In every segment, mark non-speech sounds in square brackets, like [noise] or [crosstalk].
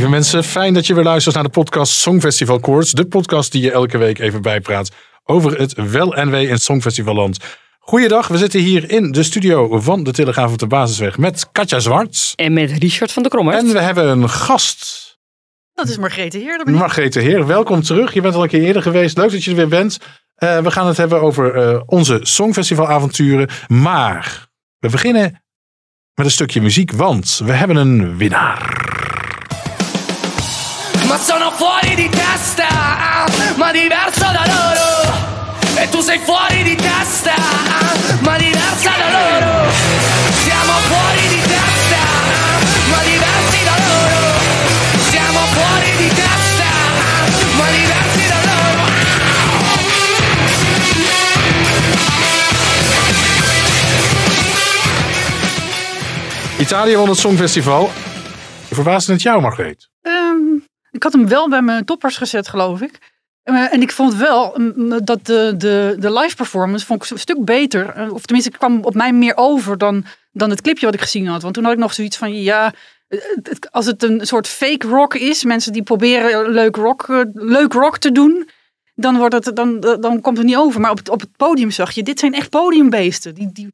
Lieve mensen, fijn dat je weer luistert naar de podcast Songfestival Koorts. De podcast die je elke week even bijpraat over het wel en wee in Songfestivalland. Goeiedag, we zitten hier in de studio van de Telegraaf op de Basisweg met Katja Zwarts. En met Richard van der Krommert. En we hebben een gast, Dat is Margrethe Heer. Margrethe Heer. Welkom terug, je bent al een keer eerder geweest. Leuk dat je er weer bent. Eh, we gaan het hebben over eh, onze Songfestivalavonturen. Maar we beginnen met een stukje muziek, want we hebben een winnaar. Fuori di testa, ma diverso da loro. E tu sei fuori di testa, ma diversa da loro. Siamo fuori di testa, ma diversi da loro. Siamo fuori di testa, ma diversi da loro. Italië won het Songfestival. Verbaasde het jou, Margreet? Ik had hem wel bij mijn toppers gezet, geloof ik. Eh, en ik vond wel mm, dat de, de, de live performance vond ik een stuk beter. Eh, of tenminste, het kwam op mij meer over dan, dan het clipje wat ik gezien had. Want toen had ik nog zoiets van, ja, eh, als het een soort fake rock is, mensen die proberen leuk rock, leuk rock te doen, dan, wordt het, dan, dan komt het niet over. Maar op het, op het podium zag je, dit zijn echt podiumbeesten. Die, die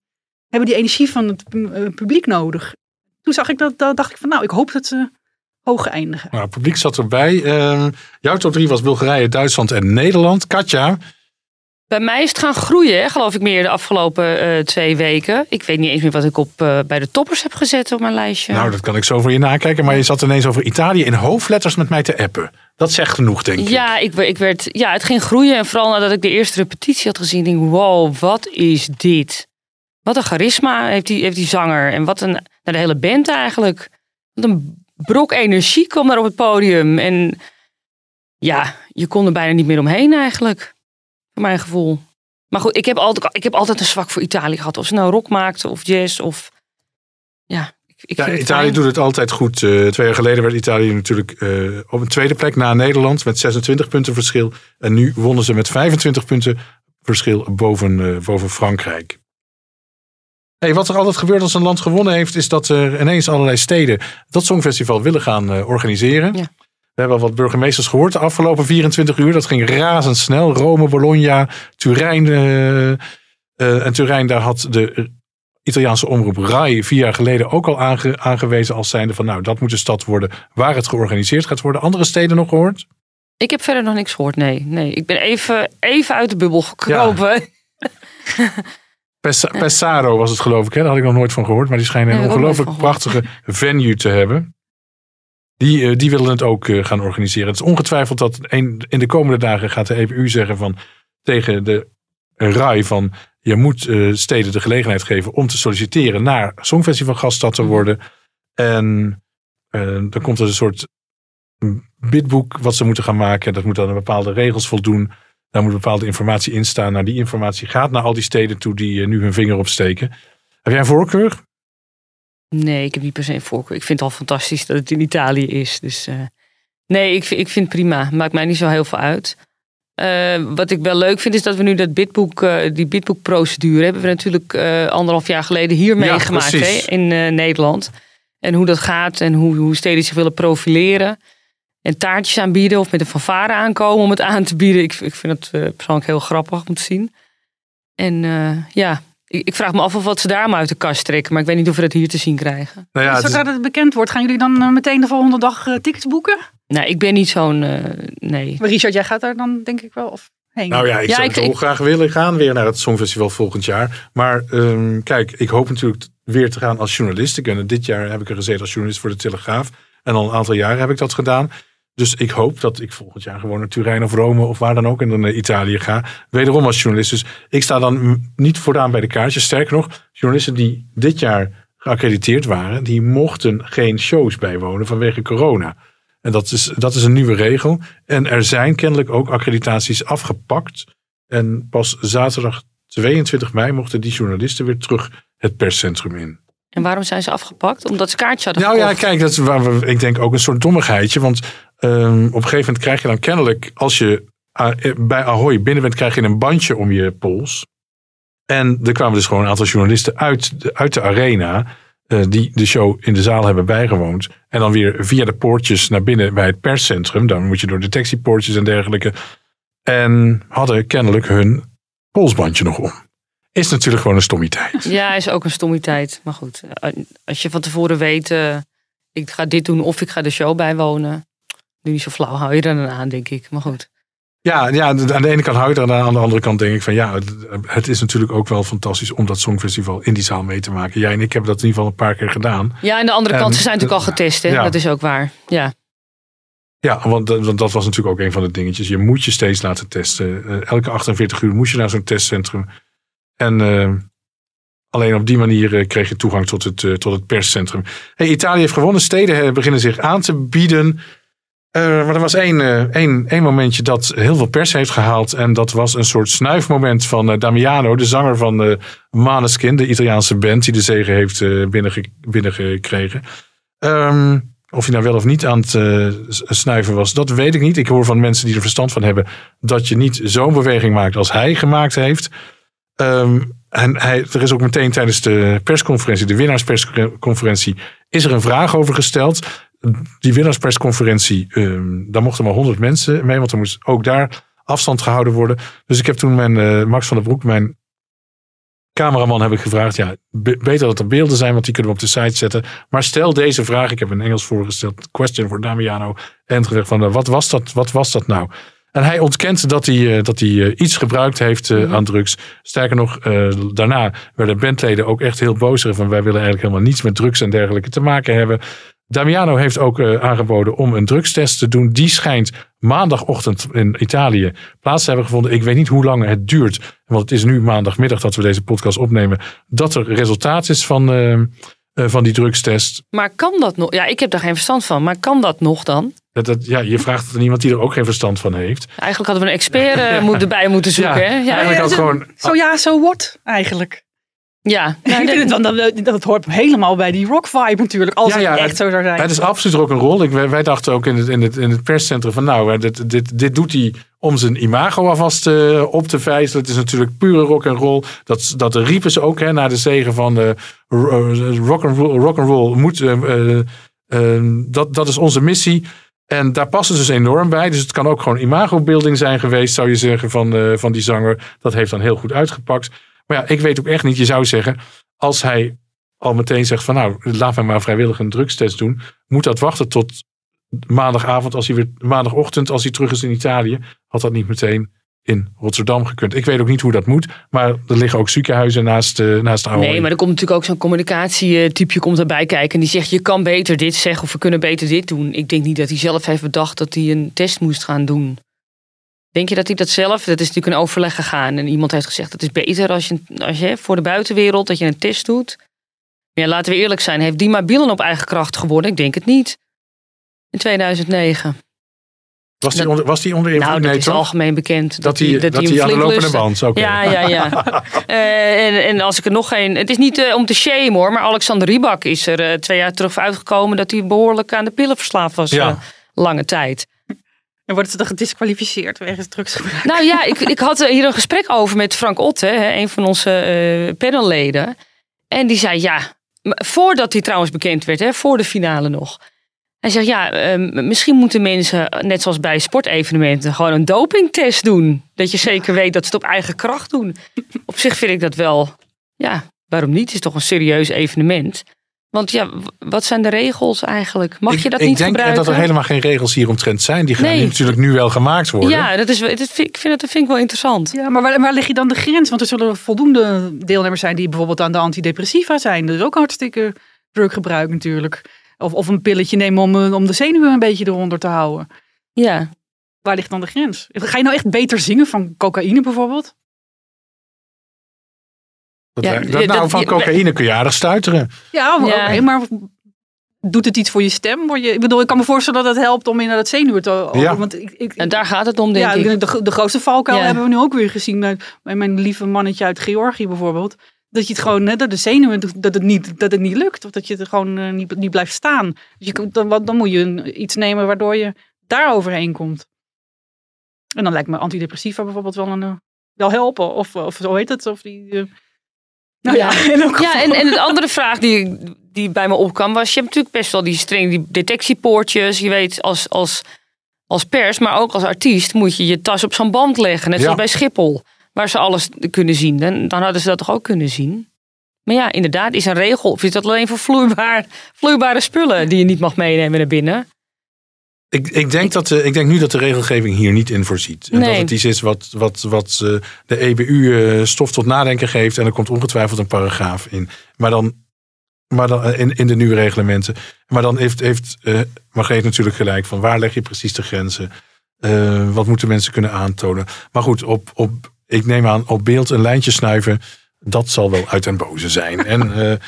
hebben die energie van het pu- publiek nodig. Toen zag ik dat, dat dacht ik van, nou, ik hoop dat ze hoog eindigen. Nou, het publiek zat erbij. Ehm, jouw top 3 was Bulgarije, Duitsland en Nederland. Katja, Bij mij is het gaan groeien, geloof ik, meer de afgelopen eh, twee weken. Ik weet niet eens meer wat ik op, eh, bij de toppers heb gezet op mijn lijstje. nou dat kan ik zo voor je nakijken. Maar je zat ineens over Italië in hoofdletters met mij te appen. Dat zegt genoeg, denk ik. ja, ik, ik werd, ja, het ging groeien. En vooral nadat ik de eerste repetitie had gezien. denk ik, wow, wat is dit? Wat een charisma heeft die, heeft die zanger. En wat een, nou, de hele band eigenlijk. Wat een brok energie kwam daar op het podium. En ja, je kon er bijna niet meer omheen eigenlijk. Voor mijn gevoel. Maar goed, ik heb altijd, ik heb altijd een zwak voor Italië gehad. Of ze nou rock maakten of jazz of... Ja, ik, Ja, Italië fijn. doet het altijd goed. Eh, twee jaar geleden werd Italië natuurlijk eh, op een tweede plek na Nederland met 26 punten verschil. En nu wonnen ze met 25 punten verschil boven, eh, boven Frankrijk. Hey, wat er altijd gebeurt als een land gewonnen heeft, is dat er ineens allerlei steden dat Songfestival willen gaan eh, organiseren. Ja. We hebben al wat burgemeesters gehoord de afgelopen 24 uur. Dat ging razendsnel. Rome, Bologna, Turijn. eh, en Turijn, daar had de Italiaanse omroep RAI vier jaar geleden ook al aange- aangewezen als zijnde van nou, dat moet de stad worden waar het georganiseerd gaat worden. Andere steden nog gehoord? Ik heb verder nog niks gehoord, nee. nee. Ik ben even, even uit de bubbel gekropen. Pes- [laughs] Pesaro was het geloof ik, hè? daar had ik nog nooit van gehoord. Maar die schijnen een ongelooflijk prachtige venue te hebben. Die, eh, die willen het ook eh, gaan organiseren. Het is ongetwijfeld dat een, in de komende dagen gaat de EPU zeggen van tegen de RAI van je moet eh, steden de gelegenheid geven om te solliciteren naar Songfestival gaststad te worden. En dan komt er een soort bidboek wat ze moeten gaan maken. Dat moet aan bepaalde regels voldoen. Daar moet bepaalde informatie in staan. Nou, die informatie gaat naar al die steden toe die eh, nu hun vinger opsteken. Heb jij een voorkeur? Nee, ik heb niet per se een voorkeur. Ik vind het al fantastisch dat het in Italië is. Dus eh, nee, ik, vind- ik vind het prima. Maakt mij niet zo heel veel uit. Eh, wat ik wel leuk vind is dat we nu dat bidboek, eh, die bidboekprocedure hebben we natuurlijk anderhalf jaar geleden hier meegemaakt in Nederland. En hoe dat gaat en hoe, hoe steden zich willen profileren. En taartjes aanbieden of met een fanfare aankomen om het aan te bieden. Ik, ik vind het eh, persoonlijk heel grappig om te zien. En eh, ja, ik, ik vraag me af of wat ze daar maar uit de kast trekken. Maar ik weet niet of we dat hier te zien krijgen. Nou ja, het is- Zodra het bekend wordt, gaan jullie dan eh, meteen de volgende dag eh, tickets boeken? Nou, ik ben niet zo'n. eh, nee. Maar Richard, jij gaat daar dan denk ik wel of heen. Nou ja, ik Ja, zou ik- heel ik- graag willen gaan weer naar het Songfestival volgend jaar. Maar ehm, kijk, ik hoop natuurlijk weer te gaan als journalist. Ik ben, dit jaar heb ik er gezeten als journalist voor de Telegraaf. En al een aantal jaren heb ik dat gedaan. Dus ik hoop dat ik volgend jaar gewoon naar Turijn of Rome of waar dan ook in naar Italië ga. Wederom als journalist. Dus ik sta dan niet vooraan bij de kaartjes. Sterker nog, journalisten die dit jaar geaccrediteerd waren, die mochten geen shows bijwonen vanwege corona. En dat is, dat is een nieuwe regel. En er zijn kennelijk ook accreditaties afgepakt. En pas zaterdag 22 mei mochten die journalisten weer terug het perscentrum in. En waarom zijn ze afgepakt? Omdat ze kaartjes hadden Nou ja, kijk, dat is waar we, ik denk ook een soort dommigheidje. Want ehm, op een gegeven moment krijg je dan kennelijk, als je ah, eh, bij Ahoy binnen bent, krijg je een bandje om je pols. En er kwamen dus gewoon een aantal journalisten uit de, uit de arena. eh, die de show in de zaal hebben bijgewoond. En dan weer via de poortjes naar binnen bij het perscentrum. Dan moet je door detectiepoortjes en dergelijke. En hadden kennelijk hun polsbandje nog om. Is natuurlijk gewoon een stommiteit. Ja, is ook een stommiteit. Maar goed, eh, als je van tevoren weet, ik ga dit doen of ik ga de show bijwonen. Nu zo flauw, hou je er dan aan, denk ik. Maar goed. Ja, ja, aan de ene kant hou je er aan, aan de andere kant denk ik van ja, het, is natuurlijk ook wel fantastisch om dat Songfestival in die zaal mee te maken. Jij en ik hebben dat in ieder geval een paar keer gedaan. Ja, en de andere En- kant, ze zijn natuurlijk al getest, hè? Ja. Dat is ook waar. Ja. Ja, want, dat- want dat was natuurlijk ook een van de dingetjes. Je moet je steeds laten testen. Eh, elke 48 uur moest je naar zo'n testcentrum. En eh, alleen op die manier eh, kreeg je toegang tot het, eh, tot het perscentrum. Hey, Italië heeft gewonnen. Steden eh, beginnen zich aan te bieden. Eh, maar er was één, eh, één, één momentje dat heel veel pers heeft gehaald. En dat was een soort snuifmoment van eh, Damiano, de zanger van Maneskin, de Italiaanse band die de zege heeft binnenge- binnengekregen. Ehm, of hij nou wel of niet aan het snuiven was, dat weet ik niet. Ik hoor van mensen die er verstand van hebben dat je niet zo'n beweging maakt als hij gemaakt heeft. Ehm, en hij, er is ook meteen tijdens de persconferentie, de winnaarspersconferentie, is er een vraag over gesteld. Die winnaarspersconferentie, ehm, daar mochten maar 100 mensen mee, want er moest ook daar afstand gehouden worden. Dus ik heb toen mijn eh, Max van der Broek, mijn cameraman, heb ik gevraagd. Ja, be- beter dat er beelden zijn, want die kunnen we op de site zetten. Maar stel deze vraag, ik heb in Engels voorgesteld, question voor Damiano. En gezegd van, eh, wat was dat, wat was dat nou? En hij ontkent dat hij, eh, dat hij iets gebruikt heeft aan drugs. Sterker nog, daarna werden bandleden ook echt heel boos. Van wij willen eigenlijk helemaal niets met drugs en dergelijke te maken hebben. Damiano heeft ook eh, aangeboden om een drugstest te doen. Die schijnt maandagochtend in Italië plaats te hebben gevonden. Ik weet niet hoe lang het duurt. Want het is nu maandagmiddag dat we deze podcast opnemen. Dat er resultaat is van, eh, eh, van die drugstest. Maar kan dat nog? Ja, ik heb daar geen verstand van. Maar kan dat nog dan? Dat, dat, ja, je vraagt het aan iemand die er ook geen verstand van heeft. Eigenlijk hadden we een expert eh, moet erbij moeten [laughs] zoeken. Ja, hè? Ja, eigenlijk zo- gewoon... Zo ja, zo what eigenlijk. Ja. ik vind het dan, dat, dat hoort helemaal bij die rock vibe natuurlijk. Als Ja, ja, het echt zo zou zijn. Het is absoluut ook een rol. Ik, wij, wij dachten ook in het, in het, in het perscentrum van nou, dit, dit, dit doet hij om zijn imago alvast eh, op te vijzelen. Het is natuurlijk pure rock and roll. Dat, dat riepen ze ook hè, na de zegen van eh, eh, rock and roll. Rock and roll moet, eh, eh, eh, dat, dat is onze missie. En daar passen ze dus enorm bij. Dus het kan ook gewoon imago-building zijn geweest, zou je zeggen, van, eh, van die zanger. Dat heeft dan heel goed uitgepakt. Maar ja, ik weet ook echt niet. Je zou zeggen, als hij al meteen zegt van nou, laat mij maar vrijwillig een drugstest doen. Moet dat wachten tot maandagavond, als hij weer, maandagochtend, als hij terug is in Italië. Had dat niet meteen in Rotterdam gekund. Ik weet ook niet hoe dat moet. Maar er liggen ook ziekenhuizen naast, eh naast de Nee, maar er komt natuurlijk ook zo'n communicatietypje komt erbij kijken. En die zegt, je kan beter dit zeggen of we kunnen beter dit doen. Ik denk niet dat hij zelf heeft bedacht dat hij een test moest gaan doen. Denk je dat hij dat zelf, dat is natuurlijk een overleg gegaan. En iemand heeft gezegd, het is beter als je, als je voor de buitenwereld dat je een test doet. Maar ja, laten we eerlijk zijn, heeft Dima Bielen op eigen kracht gewonnen? Ik denk het niet. In 2009. Was die dat- onder, was die onder invloed? Nou, dat nee, is toch? algemeen bekend. Dat hij, dat hij aan de lopende band. Ja, ja, ja. [laughs] Eh, en, en als ik er nog geen. Het is niet eh, om te shamen hoor, maar Alexander Rybak is er eh, twee jaar terug uitgekomen dat hij behoorlijk aan de pillen verslaafd was. Ja. lange tijd. En wordt ze dan gedisqualificeerd wegens drugsgebruik? Nou ja, ik, ik had hier een gesprek over met Frank Otte, hè, een van onze eh, panelleden. En die zei ja, voordat hij trouwens bekend werd, hè, voor de finale nog. Hij zegt ja, eh, misschien moeten mensen, net zoals bij sportevenementen, gewoon een dopingtest doen. Dat je zeker weet dat ze het op eigen kracht doen. Op zich vind ik dat wel, ja, waarom niet? Het is toch een serieus evenement. Want ja, wat zijn de regels eigenlijk? Mag ik, je dat ik niet denk gebruiken? dat er helemaal geen regels hieromtrent zijn. Die gaan Nee. natuurlijk nu wel gemaakt worden. Ja, dat is, dat vind, ik vind het, dat vind ik wel interessant. Ja, maar waar, waar lig je dan de grens? Want er zullen voldoende deelnemers zijn die bijvoorbeeld aan de antidepressiva zijn. Dat is ook hartstikke druggebruik natuurlijk. Of, of een pilletje nemen om, eh, om de zenuwen een beetje eronder te houden. Ja. Waar ligt dan de grens? Ga je nou echt beter zingen van cocaïne bijvoorbeeld? Dat, Ja, dat, ja, nou, dat- van ja, cocaïne kun je aardig stuiteren. Ja, maar, Ja. maar doet het iets voor je stem? Word je, ik bedoel, ik kan me voorstellen dat het helpt om inderdaad zenuwen te... Ja. Want ik, ik, En daar gaat het om, denk ja, ik. De, de grootste valkuil Ja. hebben we nu ook weer gezien bij, bij mijn lieve mannetje uit Georgië bijvoorbeeld. Dat je het gewoon, hè, dat de zenuwen, dat het niet, dat het niet lukt. Of dat je er gewoon eh, niet, niet blijft staan. Dus je, dan, wat- dan moet je iets nemen waardoor je daar overheen komt. En dan lijkt me antidepressiva bijvoorbeeld wel, een, wel helpen. Of, of zo heet het. Of die, eh, nou ja, Ja. in elk Ja, geval. en, en de andere vraag die, die bij me opkwam was... je hebt natuurlijk best wel die streng die detectiepoortjes. Je weet, als, als, als pers, maar ook als artiest... moet je je tas op zo'n band leggen. Net zoals bij Schiphol. Waar ze alles kunnen zien. Dan, dan hadden ze dat toch ook kunnen zien? Maar ja, inderdaad, is een regel. Of is dat alleen voor vloeibaar, vloeibare spullen... die je niet mag meenemen naar binnen? Ik, ik, denk dat ik denk nu dat de regelgeving hier niet in voorziet. En Nee. dat het iets is wat, wat, wat eh, de EBU eh, stof tot nadenken geeft. En er komt ongetwijfeld een paragraaf in. Maar dan, maar dan eh, in, in de nieuwe reglementen. Maar dan heeft, heeft Margreet natuurlijk gelijk van waar leg je precies de grenzen? Wat moeten mensen kunnen aantonen? Maar goed, op, op, ik neem aan op beeld een lijntje snuiven. Dat zal wel uit den boze zijn. En [laughs]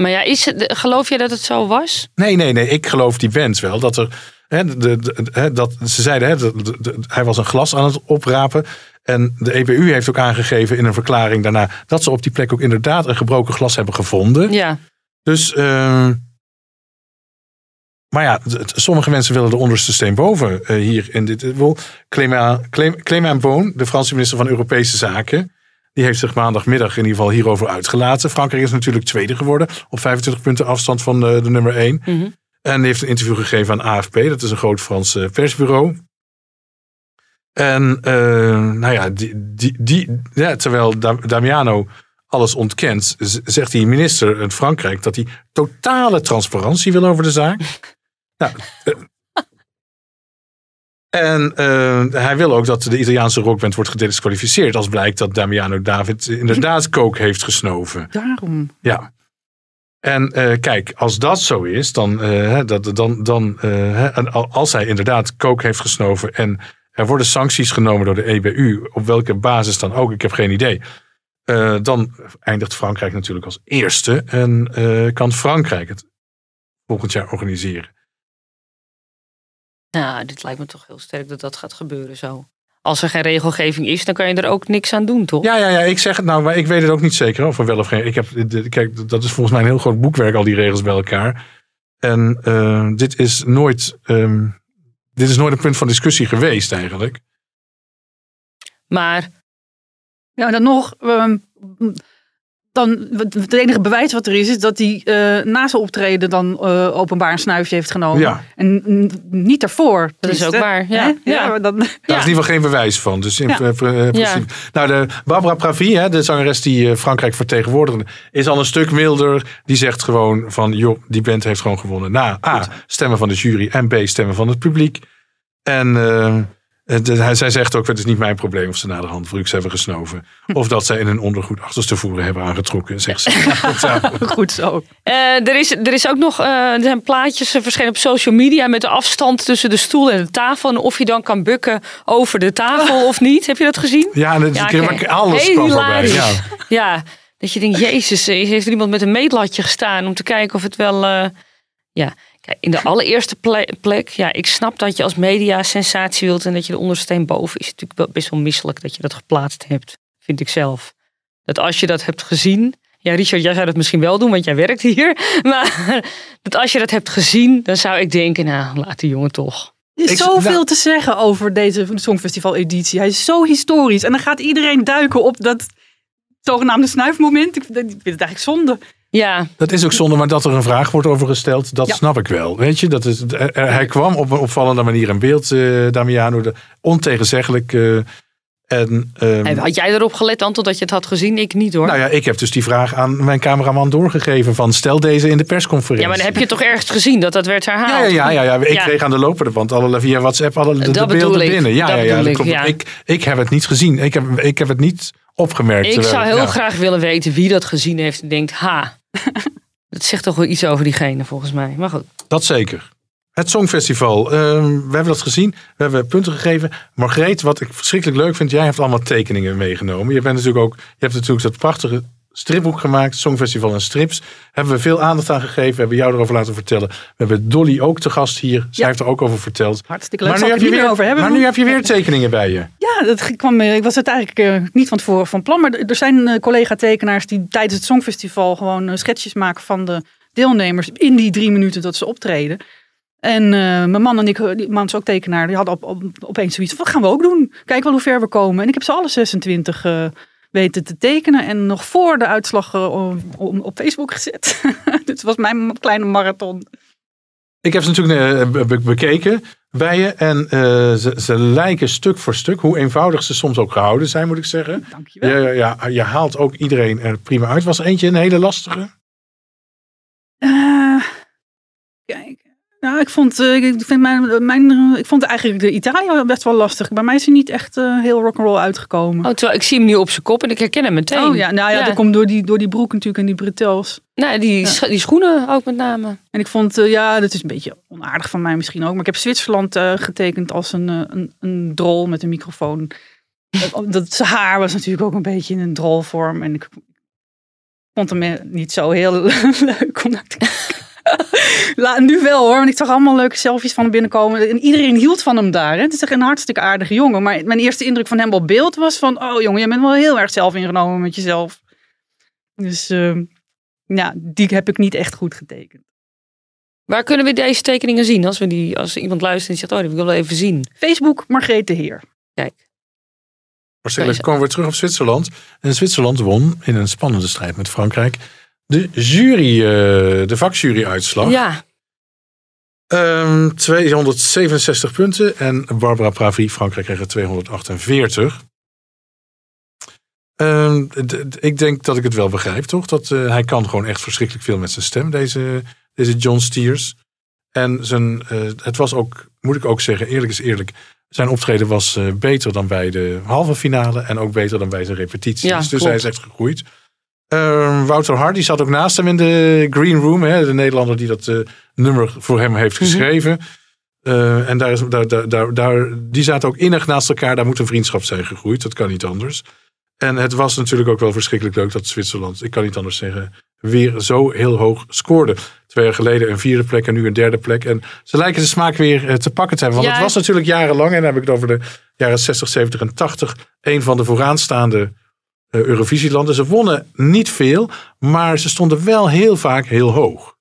Maar ja, is het, geloof je dat het zo was? Nee, nee, nee. Ik geloof die band wel. Dat er, hè, de, de, hè, dat, ze zeiden, hè, de- hij was een glas aan het oprapen. En de EBU heeft ook aangegeven in een verklaring daarna... dat ze op die plek ook inderdaad een gebroken glas hebben gevonden. Ja. Dus, ehm, maar ja, sommige mensen willen de onderste steen boven eh, hier in dit. Clément Clément Beaune, de Franse minister van Europese Zaken, die heeft zich maandagmiddag in ieder geval hierover uitgelaten. Frankrijk is natuurlijk tweede geworden op 25 punten afstand van de, de nummer 1. Mhm. En die heeft een interview gegeven aan AFP, dat is een groot Frans eh, persbureau. En eh, nou ja, die, die, die, ja, terwijl Da- Damiano alles ontkent, zegt die minister in Frankrijk dat hij totale transparantie wil over de zaak. [laughs] nou, eh, en eh, hij wil ook dat de Italiaanse rockband wordt gedisqualificeerd als blijkt dat Damiano David inderdaad coke heeft gesnoven. Daarom. Ja. En eh, kijk, als dat zo is, dan, eh, dat, dan, dan als hij inderdaad coke heeft gesnoven en er worden sancties genomen door de EBU, op welke basis dan ook, ik heb geen idee. dan eindigt Frankrijk natuurlijk als eerste en kan Frankrijk het volgend jaar organiseren. Nou, dit lijkt me toch heel sterk dat dat gaat gebeuren zo. Als er geen regelgeving is, dan kan je er ook niks aan doen, toch? Ja, ja, ja, ik zeg het nou, maar ik weet het ook niet zeker of er wel of geen. Ik heb, kijk, dat is volgens mij een heel groot boekwerk, al die regels bij elkaar. En eh, dit is nooit, ehm, dit is nooit een punt van discussie geweest eigenlijk. Maar Ja, dan nog, ehm, dan, het enige bewijs wat er is, is dat hij eh, na zijn optreden dan eh, openbaar een snuifje heeft genomen. Ja. En niet daarvoor. Dat is ook waar, ja. hè? Ja. maar dan, Daar is in ieder geval geen bewijs van. Dus in eh, principe. Nou, de Barbara Pravi, hè, de zangeres die Frankrijk vertegenwoordigde, is al een stuk milder. Die zegt gewoon van, joh, die band heeft gewoon gewonnen. Na A, stemmen van de jury en B, stemmen van het publiek. En eh, hij, zij zegt ook, het is niet mijn probleem of ze naderhand drugs hebben gesnoven. Of dat zij in hun ondergoed achterstevoeren hebben aangetrokken, zegt ze. [laughs] Goed zo. eh, er, is, er is ook nog, eh, er zijn plaatjes eh, verschenen op social media met de afstand tussen de stoel en de tafel. En of je dan kan bukken over de tafel of niet. Heb je dat gezien? Ja, het, Ja, oké. alles Heel kwam. Ja. Ja, dat je denkt, jezus, heeft er iemand met een meetlatje gestaan om te kijken of het wel... eh, ja, in de allereerste ple- plek, ja, ik snap dat je als media sensatie wilt en dat je de ondersteen boven is. Het natuurlijk best wel misselijk dat je dat geplaatst hebt, vind ik zelf. Dat als je dat hebt gezien, ja Richard, jij zou dat misschien wel doen, want jij werkt hier. [laughs] Maar dat als je dat hebt gezien, dan zou ik denken, nou, laat die jongen toch. Er is zoveel nou- te zeggen over deze Songfestival-editie. Hij is zo historisch. En dan gaat iedereen duiken op dat zogenaamde snuifmoment. Ik vind ik vind het eigenlijk zonde. Ja, Dat is ook zonde, maar dat er een vraag wordt over gesteld, dat Ja. snap ik wel. Weet je, dat is, er- er- hij kwam op een opvallende manier in beeld, eh, Damiano, de, ontegenzeggelijk. eh, en, ehm, En had jij erop gelet, Anton, dat je het had gezien? Ik niet hoor. nou ja, ik heb dus die vraag aan mijn cameraman doorgegeven van stel deze in de persconferentie. Ja, maar dan heb je toch ergens gezien dat dat werd herhaald? Ja, ja, ja, ja, ja. Ik Ja. kreeg aan de lopende band alle via WhatsApp alle de, beelden ik. binnen. Ja, Dat ja, ja, dat ik, klopt. Ik, ik heb het niet gezien. Ik heb, ik heb het niet opgemerkt. Ik terwijl- zou heel graag willen weten wie dat gezien heeft en denkt, ha, [laughs] Dat zegt toch wel iets over diegene volgens mij. Maar goed. Dat zeker. Het Songfestival. ehm, we hebben dat gezien. We hebben punten gegeven. Margreet, wat ik verschrikkelijk leuk vind. Jij hebt allemaal tekeningen meegenomen. Je, bent natuurlijk ook, je hebt natuurlijk dat prachtige stripboek gemaakt. Songfestival en strips. Hebben we veel aandacht aan gegeven. We hebben jou erover laten vertellen. We hebben Dolly ook te gast hier. Zij Ja. heeft er ook over verteld. Hartstikke leuk. Maar nu, heb het je weer, over hebben. maar nu heb je weer tekeningen bij je. Ja, dat kwam, eh, ik was het eigenlijk eh, niet van tevoren van plan. Maar er zijn eh, collega-tekenaars die tijdens het Songfestival gewoon schetsjes maken van de deelnemers in die drie minuten dat ze optreden. En mijn man en ik, die man is ook tekenaar, die hadden op, op, opeens zoiets van, wat gaan we ook doen? Kijk wel hoe ver we komen. En ik heb ze alle 26 eh, weten te tekenen en nog voor de uitslag eh, op Facebook gezet. [laughs] Dit was mijn kleine marathon. Ik heb ze natuurlijk eh, be- be- bekeken bij je. En eh, ze, ze lijken stuk voor stuk. Hoe eenvoudig ze soms ook gehouden zijn, moet ik zeggen. Dankjewel. Ja, ja, ja, je haalt ook iedereen er prima uit. Was er eentje een hele lastige? Nou, ik vond, eh, ik, vind mijn, mijn, ik vond eigenlijk de Italië best wel lastig. Bij mij is hij niet echt eh, heel rock'n'roll uitgekomen. Oh, terwijl ik zie hem nu op zijn kop en ik herken hem meteen. Oh ja, nou ja, dat komt door die, door die broek natuurlijk en die bretels. Nou, die, die schoenen ook met name. En ik vond, eh, ja, dat is een beetje onaardig van mij misschien ook. Maar ik heb Zwitserland getekend als een, een, een drol met een microfoon. Dat- [laughs] zijn haar was natuurlijk ook een beetje in een drolvorm. En ik vond hem niet zo heel [laughs] leuk om naar te kijken. [laughs] La, nu wel hoor, want ik zag allemaal leuke selfies van hem binnenkomen. En iedereen hield van hem daar. Hè. Het is echt een hartstikke aardige jongen. Maar mijn eerste indruk van hem op beeld was van... Oh jongen, je bent wel heel erg zelf ingenomen met jezelf. Dus eh, ja, die heb ik niet echt goed getekend. Waar kunnen we deze tekeningen zien? Als, we die, als iemand luistert en zegt, oh, die wil ik wel even zien. Facebook, Margreet de Heer. Kijk. Maar komen we weer terug op Zwitserland. En Zwitserland won in een spannende strijd met Frankrijk. De jury, eh, de vakjury-uitslag. Ja, Ehm, 267 punten. En Barbara Pravi, Frankrijk, kreeg er 248. Ehm, ik denk dat ik het wel begrijp, toch? Dat, eh, hij kan gewoon echt verschrikkelijk veel met zijn stem, deze, deze John Stiers. En zijn, eh, het was ook, moet ik ook zeggen, eerlijk is eerlijk. Zijn optreden was beter dan bij de halve finale. En ook beter dan bij zijn repetities. Ja, dus klopt. hij is echt gegroeid. Ehm, Wouter Hardy zat ook naast hem in de Green Room. Hè, de Nederlander die dat eh, nummer voor hem heeft Mhm. geschreven. Eh, en daar is, daar, daar, daar, die zaten ook innig naast elkaar. Daar moet een vriendschap zijn gegroeid. Dat kan niet anders. En het was natuurlijk ook wel verschrikkelijk leuk dat Zwitserland, ik kan niet anders zeggen, weer zo heel hoog scoorde. Twee jaar geleden een vierde plek en nu een derde plek. En ze lijken de smaak weer eh, te pakken te hebben. Want Ja. het was natuurlijk jarenlang, en dan heb ik het over de jaren 60, 70 en 80, een van de vooraanstaande Eurovisielanden. Ze wonnen niet veel, maar ze stonden wel heel vaak heel hoog.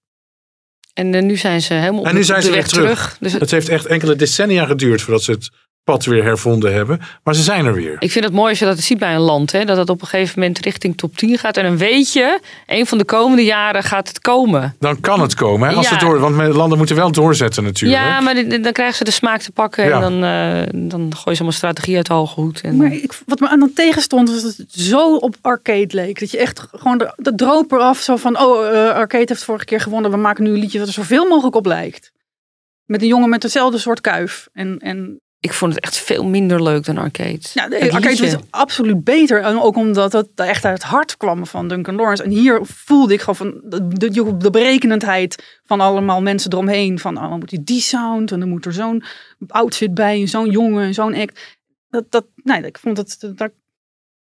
en eh, nu zijn ze helemaal op, En nu zijn ze de weg terug. terug. Dus het- Het heeft echt enkele decennia geduurd voordat ze het pad weer hervonden hebben. Maar ze zijn er weer. ik vind het mooi als je dat ziet bij een land. Hè, dat het op een gegeven moment richting top 10 gaat. En dan weet je, een van de komende jaren gaat het komen. Dan kan het komen. Hè? Als Ja. het door, want landen moeten wel doorzetten natuurlijk. Ja, maar dan krijgen ze de smaak te pakken. Ja. En dan, eh, dan gooien ze allemaal strategie uit de hoge hoed. En, Maar ik, wat me aan dan tegenstond, was dat het zo op arcade leek. Dat je echt gewoon de, de droop eraf zo van, oh, eh, arcade heeft vorige keer gewonnen. We maken nu een liedje wat er zoveel mogelijk op lijkt. Met een jongen met dezelfde soort kuif. En, en ik vond het echt veel minder leuk dan arcade. nou, de arcade was absoluut beter. En ook omdat het echt uit het hart kwam van Duncan Lawrence. En hier voelde ik gewoon van de, de, de berekenendheid van allemaal mensen eromheen. Van, oh, dan moet je die sound en dan moet er zo'n outfit bij. En zo'n jongen en zo'n act. Dat, dat, nee, ik vond het, dat, dat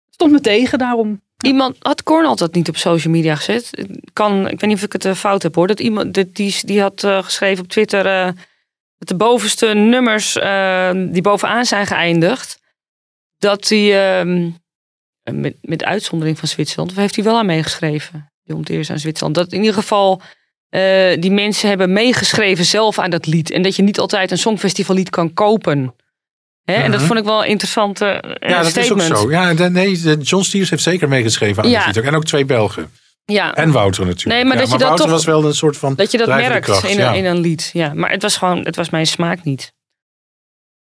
stond me tegen daarom. Iemand had Korn altijd niet op social media gezet. Kan, ik weet niet of ik het eh, fout heb hoor. Dat iemand die, die had eh, geschreven op Twitter eh, de bovenste nummers eh, die bovenaan zijn geëindigd, dat die ehm, met, met uitzondering van Zwitserland, of heeft hij wel aan meegeschreven? Die omteers aan Zwitserland. Dat in ieder geval eh, die mensen hebben meegeschreven zelf aan dat lied. En dat je niet altijd een songfestivallied kan kopen. Hè? En dat Mhm. vond ik wel een interessante eh, Ja, dat is ook zo. Ja, nee, John Stiers heeft zeker meegeschreven aan Ja. het lied. En ook twee Belgen. Ja, En Wouter natuurlijk. Nee, maar Ja, dat je dat Wouter toch- was wel een soort van Dat je dat merkt kracht, in, ja. een, in een lied. Ja, maar het was gewoon, het was mijn smaak niet.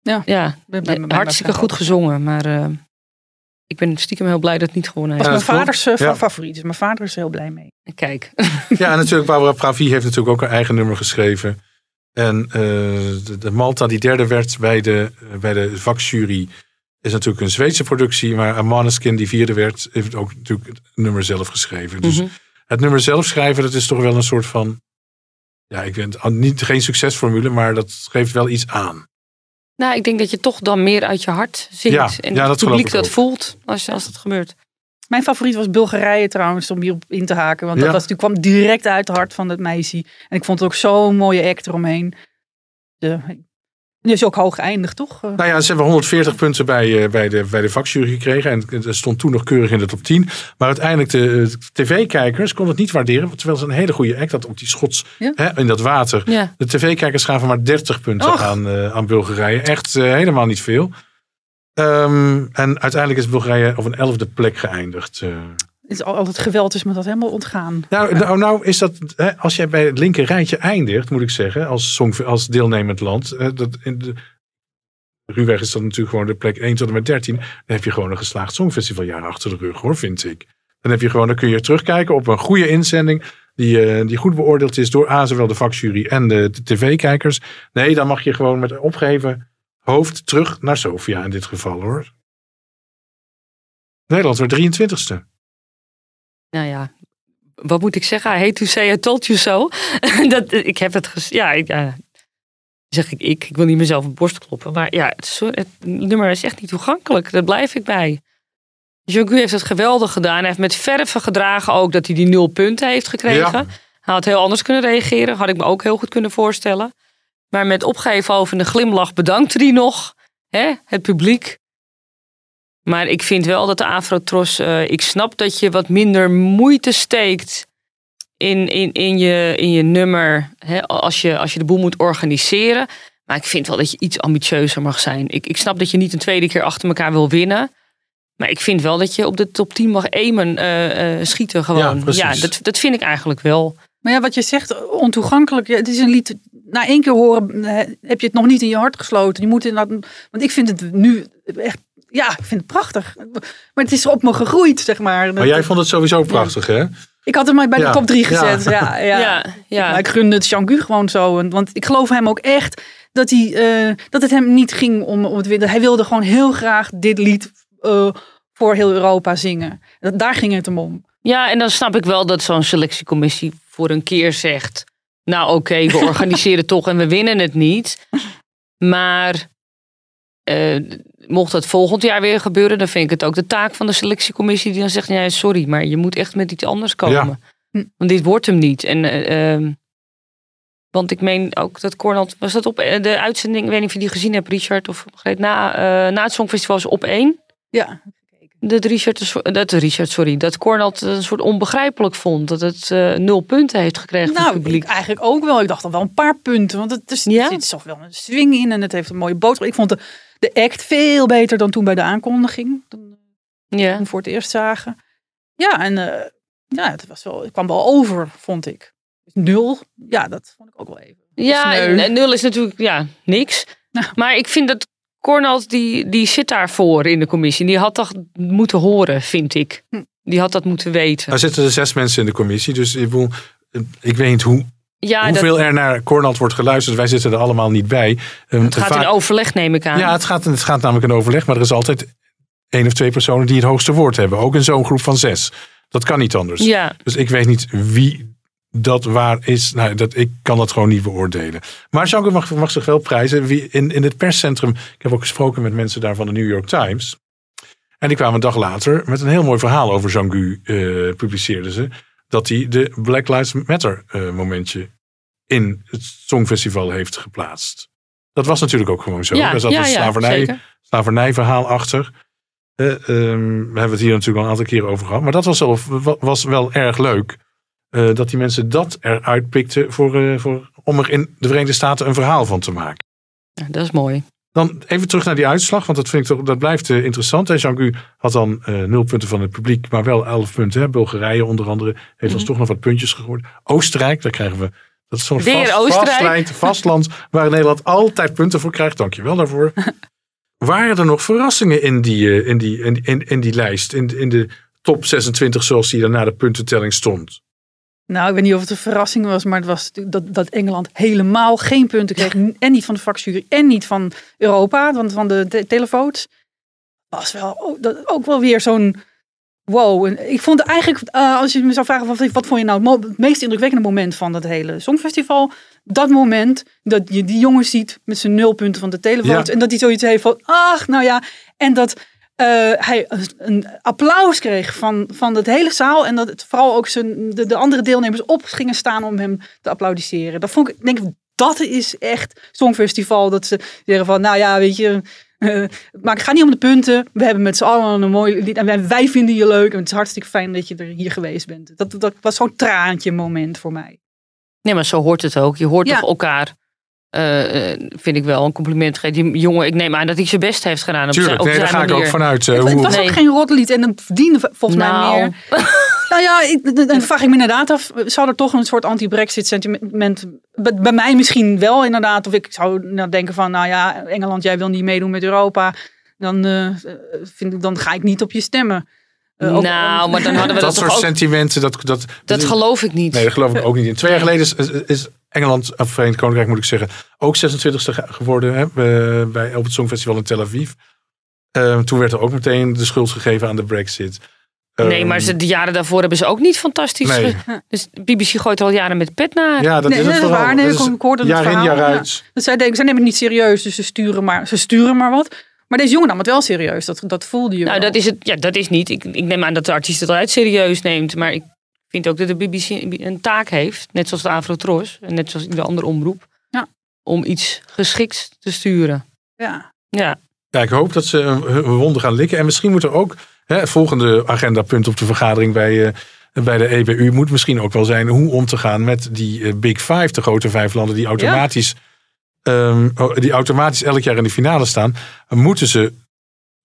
Ja. ja Bij- bij- bij- hartstikke goed gezongen, maar eh, ik ben stiekem heel blij dat het niet gewonnen was heeft. Mijn dat klopt. vaders eh, Ja. favoriet. Dus mijn vader is er heel blij mee. Kijk, Ja, en natuurlijk Barbara Pravi heeft natuurlijk ook een eigen nummer geschreven. En eh, de, de Malta die derde werd bij de, bij de vakjury is natuurlijk een Zweedse productie. Maar Maneskin die vierde werd heeft ook natuurlijk het nummer zelf geschreven. Dus Mhm. het nummer zelf schrijven, dat is toch wel een soort van. Ja, ik weet het, niet, geen succesformule, maar dat geeft wel iets aan. Nou, ik denk dat je toch dan meer uit je hart zingt. Ja, en ja, dat het publiek dat ook. voelt als, als dat gebeurt. Mijn favoriet was Bulgarije trouwens, om hierop in te haken. Want Ja. dat was, die kwam direct uit het hart van het meisje. En ik vond het ook zo'n mooie act eromheen. De, is ook hoog geëindigd, toch? Eh, Nou ja, ze hebben 140 punten bij, eh, bij, de, bij de vakjury gekregen. En het stond toen nog keurig in de top 10. Maar uiteindelijk, de eh, tv-kijkers konden het niet waarderen. Terwijl ze een hele goede act had op die schots Ja. hè, in dat water. Ja. De tv-kijkers gaven maar 30 punten Och. aan, aan Bulgarije. Echt helemaal niet veel. Ehm, en uiteindelijk is Bulgarije op een elfde plek geëindigd. eh. Is al, al het geweld is me dat helemaal ontgaan. Nou, nou, nou is dat, hè, als jij bij het linker rijtje eindigt, moet ik zeggen, als, song, als deelnemend land. eh, dat in de, ruwweg is dat natuurlijk gewoon de plek 1 tot en met 13. Dan heb je gewoon een geslaagd songfestivaljaar achter de rug, hoor, vind ik. Dan heb je gewoon, dan kun je terugkijken op een goede inzending. Die, eh, die goed beoordeeld is door A, zowel de vakjury en de, de tv-kijkers. Nee, dan mag je gewoon met opgeheven hoofd terug naar Sofia in dit geval, hoor. Nederland werd 23ste. Nou ja, wat moet ik zeggen? I hate to say I told you so. [laughs] dat, ik heb het Ja, ik, zeg ik ik. Ik wil niet mezelf op borst kloppen. Maar ja, het, is- het nummer is echt niet toegankelijk. Daar blijf ik bij. Jogu heeft het geweldig gedaan. Hij heeft met verve gedragen ook dat hij die nul punten heeft gekregen. Ja. Hij had heel anders kunnen reageren. Had ik me ook heel goed kunnen voorstellen. Maar met opgeheven hoofd en een glimlach bedankte hij nog. Hè, het publiek. Maar ik vind wel dat de Afrotros... eh ik snap dat je wat minder moeite steekt in, in, in, je, in je nummer. Hè, als, je, als je de boel moet organiseren. Maar ik vind wel dat je iets ambitieuzer mag zijn. Ik, ik snap dat je niet een tweede keer achter elkaar wil winnen. Maar ik vind wel dat je op de top 10 mag aimen, eh, eh, schieten gewoon. Ja, precies. dat, dat vind ik eigenlijk wel. Maar ja, wat je zegt, ontoegankelijk. Ja, het is een lied, na één keer horen heb je het nog niet in je hart gesloten. Je moet inderdaad, want ik vind het nu echt, ja, ik vind het prachtig. Maar het is op me gegroeid, zeg maar. Maar jij vond het sowieso prachtig, hè? Ik had hem maar bij Ja. de top drie Ja. gezet. Ja, ja. Ja, ja. Maar ik gunde het Jean-Gu gewoon zo. En- Want ik geloof hem ook echt dat, hij, eh, dat het hem niet ging om, om het winnen. Hij wilde gewoon heel graag dit lied eh, voor heel Europa zingen. Dat, daar ging het hem om. Ja, en dan snap ik wel dat zo'n selectiecommissie voor een keer zegt... Nou oké, we [laughs] organiseren toch en we winnen het niet. Maar eh, mocht dat volgend jaar weer gebeuren... dan vind ik het ook de taak van de selectiecommissie... die dan zegt, ja, sorry, maar je moet echt met iets anders komen. Hm. Want dit wordt hem niet. En, ehm, want ik meen ook dat Cornel... Was dat op eh, de uitzending, ik weet niet of je die gezien hebt, Richard... of na, eh, na het Songfestival is op één... Ja, Dat Richard, dat Richard, sorry, dat Cornel het een soort onbegrijpelijk vond. Dat het eh, nul punten heeft gekregen van nou, het publiek. ik eigenlijk ook wel. Ik dacht al wel een paar punten. Want het is, Ja? er zit toch wel een swing in en het heeft een mooie boodschap. Ik vond de, de act veel beter dan toen bij de aankondiging. Toen ja. we voor het eerst zagen. Ja, en eh, ja, het, was wel, het kwam wel over, vond ik. Nul, ja, dat vond ik ook wel even. ja, en, nul is natuurlijk ja, niks. Nou. Maar ik vind dat Cornel, die, die zit daarvoor in de commissie. Die had dat moeten horen, vind ik. Hm. Die had dat moeten weten. Er zitten er zes mensen in de commissie, dus ik, bedoel, ik weet niet hoe, Ja, dat, hoeveel er naar Cornald wordt geluisterd. Wij zitten er allemaal niet bij. Ehm, het gaat vaak- in overleg, neem ik aan. Ja, het gaat, het gaat namelijk in overleg, maar er is altijd één of twee personen die het hoogste woord hebben. Ook in zo'n groep van zes. Dat kan niet anders. ja. Dus ik weet niet wie dat waar is. Nou, dat, ik kan dat gewoon niet beoordelen. Maar Jean mag, mag zich wel prijzen. Wie, in, in het perscentrum, ik heb ook gesproken met mensen daar van de New York Times. En die kwamen een dag later met een heel mooi verhaal over Jean-Gu. eh, publiceerden ze. Dat hij de Black Lives Matter eh, momentje in het Songfestival heeft geplaatst. Dat was natuurlijk ook gewoon zo. ja, Daar zat ja, een ja, slavernij, zeker. slavernijverhaal achter. Eh, ehm, we hebben het hier natuurlijk al een aantal keren over gehad. Maar dat was wel, was wel erg leuk. eh, dat die mensen dat eruit pikten voor, voor, om er in de Verenigde Staten een verhaal van te maken. Ja, dat is mooi. Dan even terug naar die uitslag, want dat, vind ik toch, dat blijft eh, interessant. Jean-Gu had dan eh, nul punten van het publiek, maar wel elf punten. Hè. Bulgarije onder andere heeft ons Mhm. toch nog wat puntjes gegooid. Oostenrijk, daar krijgen we... Dat is zo'n vast, Oostenrijk. vastland, waar Nederland altijd punten voor krijgt. Dankjewel daarvoor. [laughs] Waren er nog verrassingen in die, eh, in die, in, in, in die lijst? In, in de top 26 zoals die er na de puntentelling stond? Nou, ik weet niet of het een verrassing was, maar het was dat, dat Engeland helemaal geen punten kreeg. En niet van de vakjury en niet van Europa, want van de te- televotes. Was wel ook, dat, ook wel weer zo'n wow. En ik vond eigenlijk, eh, als je me zou vragen, wat, wat vond je nou het, meest indrukwekkende moment van dat hele Songfestival? Dat moment dat je die jongen ziet met zijn nulpunten van de telefoon. Ja. En dat hij zoiets heeft van, ach, nou ja. En dat eh, hij een- een applaus kreeg van, van het hele zaal. En dat het vooral ook zijn, de, de andere deelnemers op gingen staan om hem te applaudisseren. Dat vond ik, ik denk ik, dat is echt Songfestival. Dat ze zeggen van, nou ja, weet je... eh, maar het gaat niet om de punten. We hebben met z'n allen een mooi lied. En wij, wij vinden je leuk. En het is hartstikke fijn dat je er hier geweest bent. Dat, dat was zo'n traantje moment voor mij. Nee, maar zo hoort het ook. Je hoort Ja. toch elkaar, eh, eh, vind ik wel, een compliment. Die jongen, ik neem aan dat hij zijn best heeft gedaan op Tuurlijk, zijn, op nee, daar ga ik ook vanuit. eh, het, was Nee. ook geen rotlied. En het verdiende volgens mij Nou. meer. [laughs] Nou ja, ik, dan- dan vraag ik me inderdaad af. Zou er toch een soort anti-Brexit sentiment... Bij, bij mij misschien wel inderdaad. Of ik zou nou denken van... Nou ja, Engeland, jij wil niet meedoen met Europa. Dan, eh, vind ik, dan ga ik niet op je stemmen. Ook- nou, maar dan hadden we dat dat, soort ook... sentimenten, dat, dat, Dat geloof ik niet. Nee, dat geloof ik ook niet in. Twee jaar geleden is, is- is Engeland, of Verenigd Koninkrijk moet ik zeggen, ook 26e ge- geworden hè, bij- op het Songfestival in Tel Aviv. Ehm, toen werd er ook meteen de schuld gegeven aan de Brexit. nee, Ehm, maar ze, de jaren daarvoor hebben ze ook niet fantastisch. Nee. Dus BBC gooit er al jaren met pet naar. Ja, dat Nee, is het dat waar. Nee, Dat ik- is ik hoorde het jaar in, verhaal, jaar ja. uit. Dat zij denken, zij nemen het niet serieus, dus ze sturen maar, ze sturen maar wat. Maar deze jongen nam het wel serieus. Dat, dat voelde je Nou, wel. dat is het. Ja, dat is niet. Ik, ik neem aan dat de artiest het altijd serieus neemt. Maar ik vind ook dat de BBC een taak heeft. Net zoals de Afrotros. En net zoals iedere andere omroep. Ja. Om iets geschikt te sturen. Ja. Ja. Ja, ik hoop dat ze hun wonden gaan likken. En misschien moet er ook, hè, het volgende agendapunt op de vergadering bij, eh, bij de EBU moet misschien ook wel zijn hoe om te gaan met die eh, Big Five, de grote vijf landen die automatisch, ehm, oh, die automatisch elk jaar in de finale staan. Moeten ze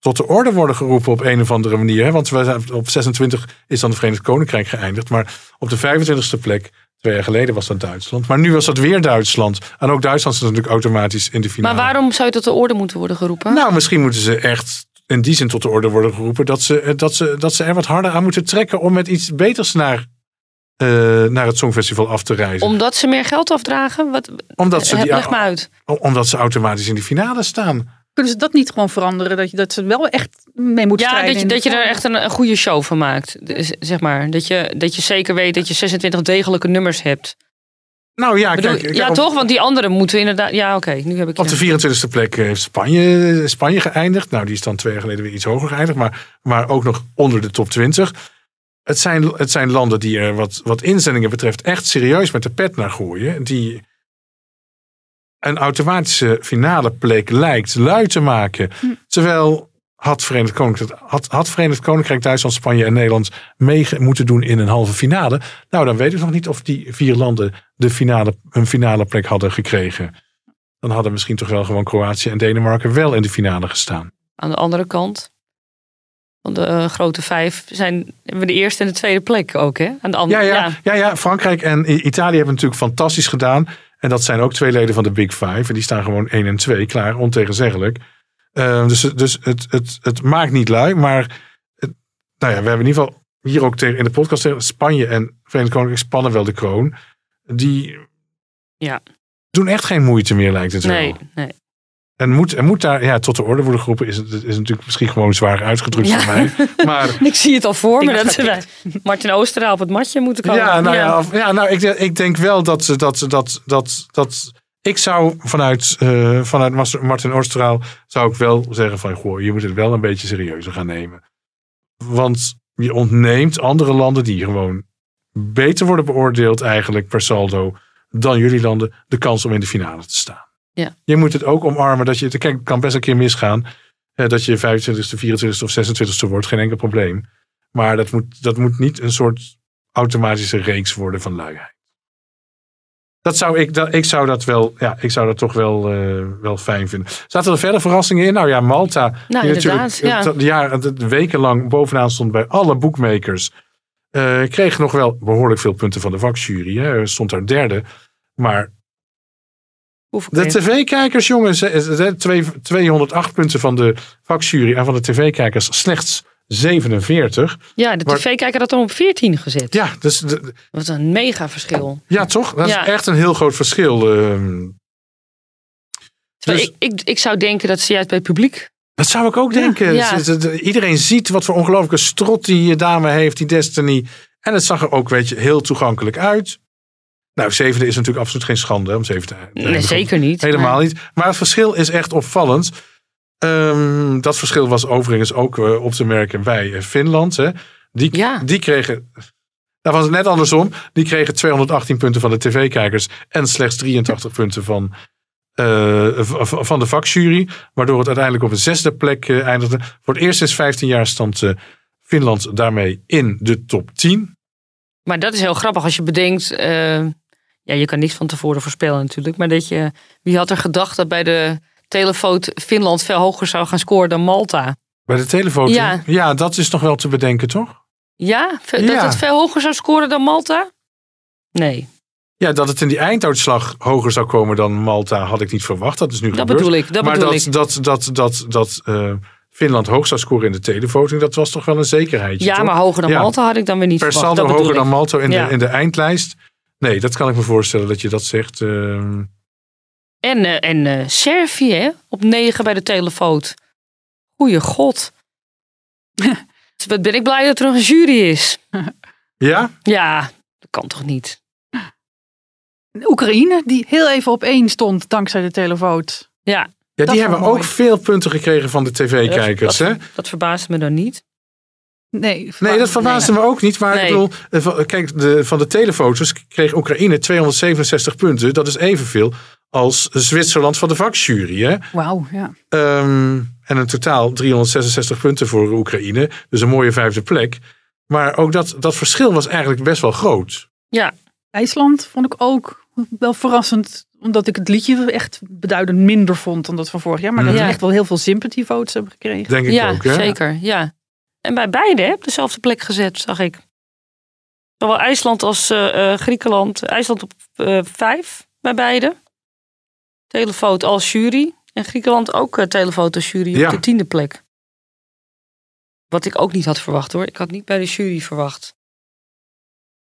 tot de orde worden geroepen op een of andere manier. Hè? Want we zijn, op 26 is dan het Verenigd Koninkrijk geëindigd. Maar op de 25e plek, twee jaar geleden was dat Duitsland. Maar nu was dat weer Duitsland. En ook Duitsland is natuurlijk automatisch in de finale. Maar waarom zou je tot de orde moeten worden geroepen? Nou, misschien moeten ze echt in die zin tot de orde worden geroepen dat ze, eh, dat ze, dat ze er wat harder aan moeten trekken om met iets beters naar, eh, naar het Songfestival af te reizen. Omdat ze meer geld afdragen? Wat, omdat, ze die, leg me uit. omdat ze automatisch in die finale staan. Kunnen ze dat niet gewoon veranderen? Dat je dat ze wel echt mee moeten Ja, strijden? dat je, dat je er echt een, een goede show van maakt. Dus, Zeg maar. Dat je, dat je zeker weet dat je 26 degelijke nummers hebt. Nou ja, Bedoel, kijk, ja, op, toch? Want die anderen moeten inderdaad... Ja, oké. nu heb ik op de 24e plek heeft Spanje, Spanje geëindigd. Nou, die is dan twee jaar geleden weer iets hoger geëindigd. Maar, maar ook nog onder de top 20. Het zijn, het zijn landen die er wat, wat inzendingen betreft echt serieus met de pet naar gooien. Die een automatische finale plek lijkt lui te maken. Terwijl had Verenigd, Koninkrijk, had, had Verenigd Koninkrijk, Duitsland, Spanje en Nederland mee moeten doen in een halve finale. Nou, dan weet ik nog niet of die vier landen de finale, een finale plek hadden gekregen. Dan hadden misschien toch wel gewoon Kroatië en Denemarken wel in de finale gestaan. Aan de andere kant van de eh, grote vijf zijn hebben we de eerste en de tweede plek ook, hè? Aan de Ja, andere, ja, ja. ja, Frankrijk en Italië hebben natuurlijk fantastisch gedaan. En dat zijn ook twee leden van de Big Five. En die staan gewoon 1 en 2 klaar, ontegenzeggelijk. Eh, dus dus het, het, het maakt niet lui. Maar het- nou ja, we hebben in ieder geval hier ook tegen, in de podcast tegen Spanje en Verenigd Koninkrijk spannen wel de kroon. Die Ja. doen echt geen moeite meer, lijkt het Nee, wel. nee. En moet, en moet daar ja, tot de orde worden geroepen, is, het, is natuurlijk misschien gewoon zwaar uitgedrukt Ja. voor mij. Maar [laughs] Ik zie het al voor me dat bij Martin Oosteraal op het matje moeten komen. Ja, nou ja, ja nou, ik, ik denk wel dat, ze- dat, ze- dat, dat, dat ik zou vanuit, eh, vanuit Martin Oosterdaal zou ik wel zeggen van, goh, je moet het wel een beetje serieuzer gaan nemen. Want je ontneemt andere landen die gewoon beter worden beoordeeld eigenlijk per saldo dan jullie landen de kans om in de finale te staan. Ja. Je moet het ook omarmen dat je, kijk, het kan best een keer misgaan, eh, dat je 25e, 24e of 26e wordt, geen enkel probleem. Maar dat moet, dat moet niet een soort automatische reeks worden van luiheid. Dat zou ik, dat, ik zou dat wel, ja, ik zou dat toch wel, eh, wel fijn vinden. Zaten er verder verrassingen in? Nou ja, Malta. Nou, die inderdaad, ja. het, ja, het wekenlang bovenaan stond bij alle boekmakers. eh, kreeg nog wel behoorlijk veel punten van de vakjury. Hè. Stond daar derde. Maar de tv-kijkers, jongens, eh, eh, twee- 208 punten van de vakjury en van de tv-kijkers slechts 47. Ja, de tv-kijker had hem op 14 gezet. Ja, dus, de- Wat een mega verschil. ja toch? Dat Ja. is echt een heel groot verschil. ehm. Dus- ik, ik, ik zou denken dat ze juist bij het publiek Dat zou ik ook denken. Ja. Z- z- Iedereen ziet wat voor ongelooflijke strot die eh, dame heeft, die Destiny. En het zag er ook, weet je, heel toegankelijk uit. Nou, zevende is natuurlijk absoluut geen schande hè, om zeven te Nee, zeker niet. Helemaal Maar- niet. Maar het verschil is echt opvallend. Ehm, dat verschil was overigens ook eh, op te merken bij eh, Finland. Hè. Die, Ja. die kregen. Daar was het net andersom. Die kregen 218 punten van de tv-kijkers. En slechts 83 punten van, eh, van de vakjury. Waardoor het uiteindelijk op een zesde plek eindigde. Voor het eerst sinds 15 jaar stond Finland daarmee in de top 10. Maar dat is heel grappig als je bedenkt. Ja, je kan niks van tevoren voorspellen natuurlijk. Maar dat je. Wie had er gedacht dat bij de telefoot Finland veel hoger zou gaan scoren dan Malta? Bij de telefoon. Ja. ja, dat is nog wel te bedenken, toch? Ja? Dat het veel hoger zou scoren dan Malta? Nee, Ja, dat het in die einduitslag hoger zou komen dan Malta had ik niet verwacht. Dat is nu dat gebeurd. bedoel ik. Dat maar bedoel dat, ik. dat, dat, dat, dat eh, Finland hoog zou scoren in de televoting, dat was toch wel een zekerheidje. Ja, toch? maar hoger dan Ja. Malta had ik dan weer niet Per verwacht. saldo Dat bedoel hoger dan. Malta in, Ja. de, in de eindlijst. Nee, dat kan ik me voorstellen dat je dat zegt. ehm. En, eh, en eh, Servië hè, op negen bij de telefoot. Goeie god. [laughs] Wat ben ik blij dat er nog een jury is. [laughs] ja? Ja, dat kan toch niet? Oekraïne, die heel even op één stond dankzij de televoot. Ja, Ja, Dat die hebben mooi. ook veel punten gekregen van de tv-kijkers. dat, hè? dat verbaast me dan niet. Nee, Nee, dat verbaasde me ook niet. Maar Nee. ik bedoel, eh, van- kijk, de, van de telefoto's kreeg Oekraïne 267 punten. Dat is evenveel als Zwitserland van de vakjury. Hè? Wauw, ja. Ehm, en een totaal 366 punten voor Oekraïne. Dus een mooie vijfde plek. Maar ook dat, dat verschil was eigenlijk best wel groot. Ja, IJsland vond ik ook wel verrassend. Omdat ik het liedje echt beduidend minder vond dan dat van vorig jaar. Maar dat Mhm. Ja. echt wel heel veel sympathy votes hebben gekregen. Denk ik ja ook. Hè? zeker. Ja. En bij beide op dezelfde plek gezet, zag ik. Zowel IJsland als eh, eh, Griekenland. IJsland op eh, vijf bij beide. Telefoot als jury. En Griekenland ook uh, telefoot als jury Ja. op de tiende plek. Wat ik ook niet had verwacht hoor. Ik had niet bij de jury verwacht.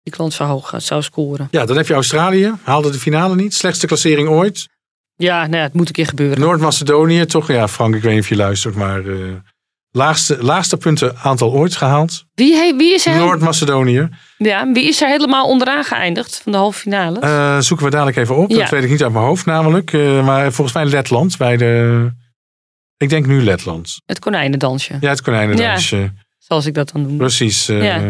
Griekenland zou hoog zou scoren. Ja, dan heb je Australië. Haalde de finale niet. Slechtste klassering ooit. Ja, nou ja, het moet een keer gebeuren. Noord-Macedonië, toch? Ja, Frank, ik weet niet of je luistert. Maar laagste, laagste punten aantal ooit gehaald. Wie, he- wie, is er, Noord-Macedonië. ja, wie is er helemaal onderaan geëindigd van de halve finale? Eh, zoeken we dadelijk even op. Ja. Dat weet ik niet uit mijn hoofd namelijk. Eh, maar volgens mij Letland bij de... Ik denk nu Letland. het konijnendansje, Ja, het konijnendansje. zoals ik dat dan noem. Precies. eh, Ja.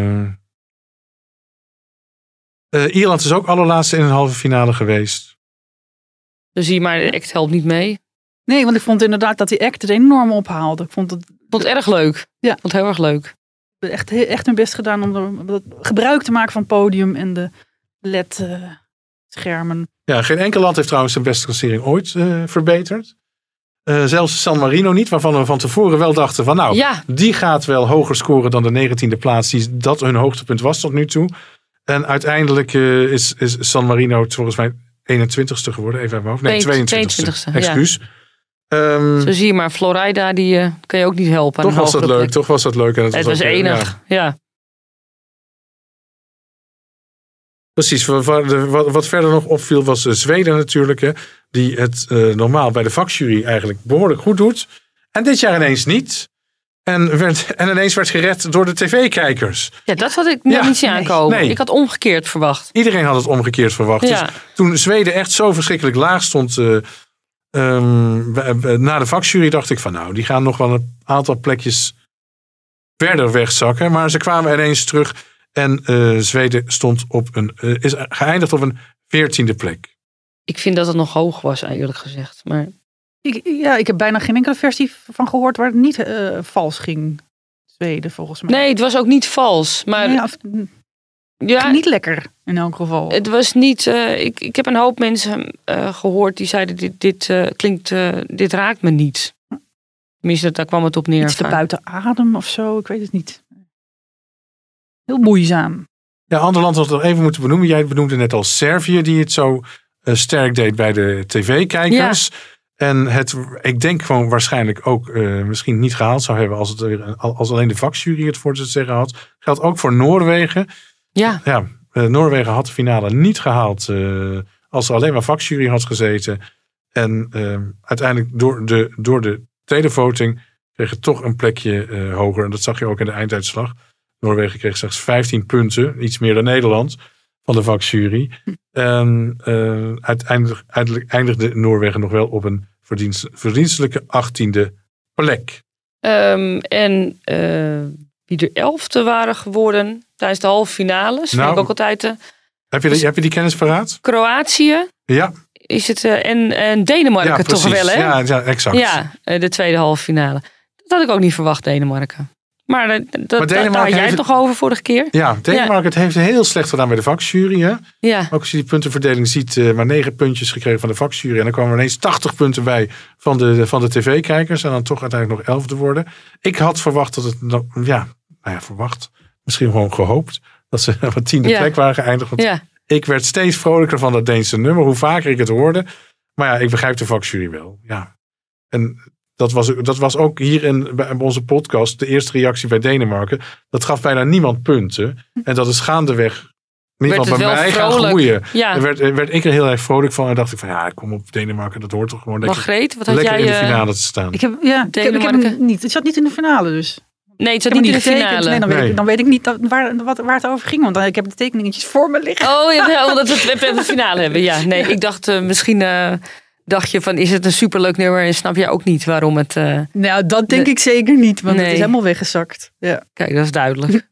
eh, Ierland is ook allerlaatste in een halve finale geweest. Dus zie je maar, de act helpt niet mee. Nee, want ik vond inderdaad dat die act het enorm ophaalde. Ik vond het vond het erg leuk. Ja. Ik vond het heel erg leuk. echt, echt hun best gedaan om er, dat gebruik te maken van het podium en de LED-schermen. Ja, geen enkel land heeft trouwens zijn beste klassering ooit eh, verbeterd. Eh, zelfs San Marino niet, waarvan we van tevoren wel dachten van nou, Ja, die gaat wel hoger scoren dan de negentiende plaats. Die, dat hun hoogtepunt was tot nu toe. En uiteindelijk eh, is, is San Marino volgens mij 21ste geworden. Even uit mijn hoofd. Nee, 22ste. 22ste, ja. Ehm, zo zie je maar. Florida, die eh, kan je ook niet helpen. toch was dat leuk. Toch was dat leuk. En Het was ook, eh, ja, enig, ja. Precies. Wat, wat verder nog opviel was eh, Zweden natuurlijk. Hè, die het eh, normaal bij de vakjury eigenlijk behoorlijk goed doet. En dit jaar ineens niet. En, werd, en ineens werd gered door de tv-kijkers. Ja, dat had ik nog Ja, niet zien aankomen. nee. Ik had omgekeerd verwacht. Iedereen had het omgekeerd verwacht. Ja. Dus toen Zweden echt zo verschrikkelijk laag stond eh, ehm, na de vakjury, dacht ik van nou, die gaan nog wel een aantal plekjes verder wegzakken. Maar ze kwamen ineens terug en eh, Zweden stond op een, eh, is geëindigd op een veertiende plek. Ik vind dat het nog hoog was, eerlijk gezegd. Maar Ik, ja, ik heb bijna geen enkele versie van gehoord waar het niet eh, vals ging. Zweden volgens mij. nee, het was ook niet vals. Maar Nee, ja, niet lekker in elk geval. Het was niet. eh, ik, ik heb een hoop mensen eh, gehoord die zeiden: dit, dit eh, klinkt, eh, dit raakt me niet. Tenminste, daar kwam het op neer. Iets te buiten adem of zo, ik weet het niet. Heel moeizaam. Ja, ander land dat we nog even moeten benoemen. Jij benoemde net al Servië, die het zo eh, sterk deed bij de tv-kijkers. En het, ik denk gewoon waarschijnlijk ook eh, misschien niet gehaald zou hebben als, het als alleen de vakjury het voor te zeggen had. Geldt ook voor Noorwegen. Ja, Ja, eh, Noorwegen had de finale niet gehaald eh, als er alleen maar vakjury had gezeten. En eh, uiteindelijk door de, door de televoting kregen toch een plekje eh, hoger. En dat zag je ook in de einduitslag. Noorwegen kreeg slechts 15 punten, iets meer dan Nederland, van de vakjury. En eh, uiteindelijk, uiteindelijk eindigde Noorwegen nog wel op een verdienst, verdienstelijke achttiende plek. Ehm, en eh, wie er elfde waren geworden tijdens de halve finales. Nou, ik ook altijd. eh, Heb je, die- heb je die kennis paraat? Kroatië Ja, is het. eh, en, en Denemarken ja toch wel, hè? Ja, ja, exact. Ja, eh, de tweede halve finale. Dat had ik ook niet verwacht, Denemarken. Maar, dat, Denemarken daar had jij het nog over vorige keer. Ja, Denemarken het heeft heel slecht gedaan bij de vakjury. Hè? Ja, Ook als je die puntenverdeling ziet, maar negen puntjes gekregen van de vakjury. En dan kwamen er ineens 80 punten bij van de, van de tv-kijkers. En dan toch uiteindelijk nog elfde worden. Ik had verwacht dat het, ja, nou ja, verwacht. Misschien gewoon gehoopt. Dat ze op een tiende Ja. plek waren geëindigd. Want ja. ik werd steeds vrolijker van dat Deense nummer. Hoe vaker ik het hoorde. Maar ja, ik begrijp de vakjury wel. Ja. En dat was, dat was ook hier in bij onze podcast de eerste reactie bij Denemarken. Dat gaf bijna niemand punten. En dat is gaandeweg, het bij mij, gaan vrolijk. groeien. ja. Er werd, er werd ik er heel erg vrolijk van. En dacht ik van ja, kom op Denemarken. Dat hoort toch gewoon lekker, Margreet, wat had lekker jij... in de eh, finale te staan. Ik heb, ja, ik heb, ik heb Denemarken. niet. Het zat niet in de finale dus. Nee, het zat niet in de getekend. finale. Nee, dan, weet Nee. ik, dan weet ik niet dat, waar, wat, waar het over ging. Want dan, ik heb de tekeningetjes voor me liggen. Oh, ja, [laughs] omdat we het de finale hebben. Ja, nee, ik dacht eh, misschien eh, dacht je van is het een superleuk nummer en snap je ook niet waarom het. eh, Nou, dat denk ik zeker niet. Want het is helemaal weggezakt. Ja. kijk, dat is duidelijk.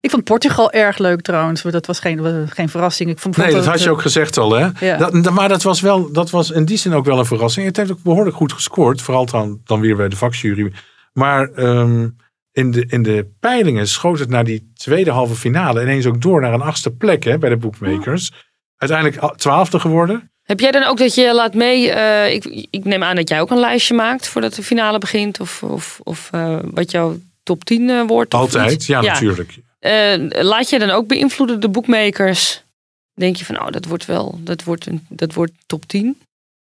Ik vond Portugal erg leuk trouwens. maar Dat was geen, geen verrassing. Ik vond, Nee, dat had je ook gezegd al, hè? Ja. Dat, maar dat was, wel, dat was in die zin ook wel een verrassing. Het heeft ook behoorlijk goed gescoord. Vooral dan, dan weer bij de vakjury. Maar ehm, in, de, in de peilingen schoot het naar die tweede halve finale ineens ook door naar een achtste plek hè, bij de bookmakers. Uiteindelijk twaalfde geworden. Heb jij dan ook dat je laat mee? eh, ik, ik neem aan dat jij ook een lijstje maakt voordat de finale begint. Of, of, of eh, wat jouw top 10 eh, wordt. Altijd, ja, natuurlijk. Laat je dan ook beïnvloeden de bookmakers? Denk je van, oh, dat wordt wel, dat wordt, een, dat wordt top 10?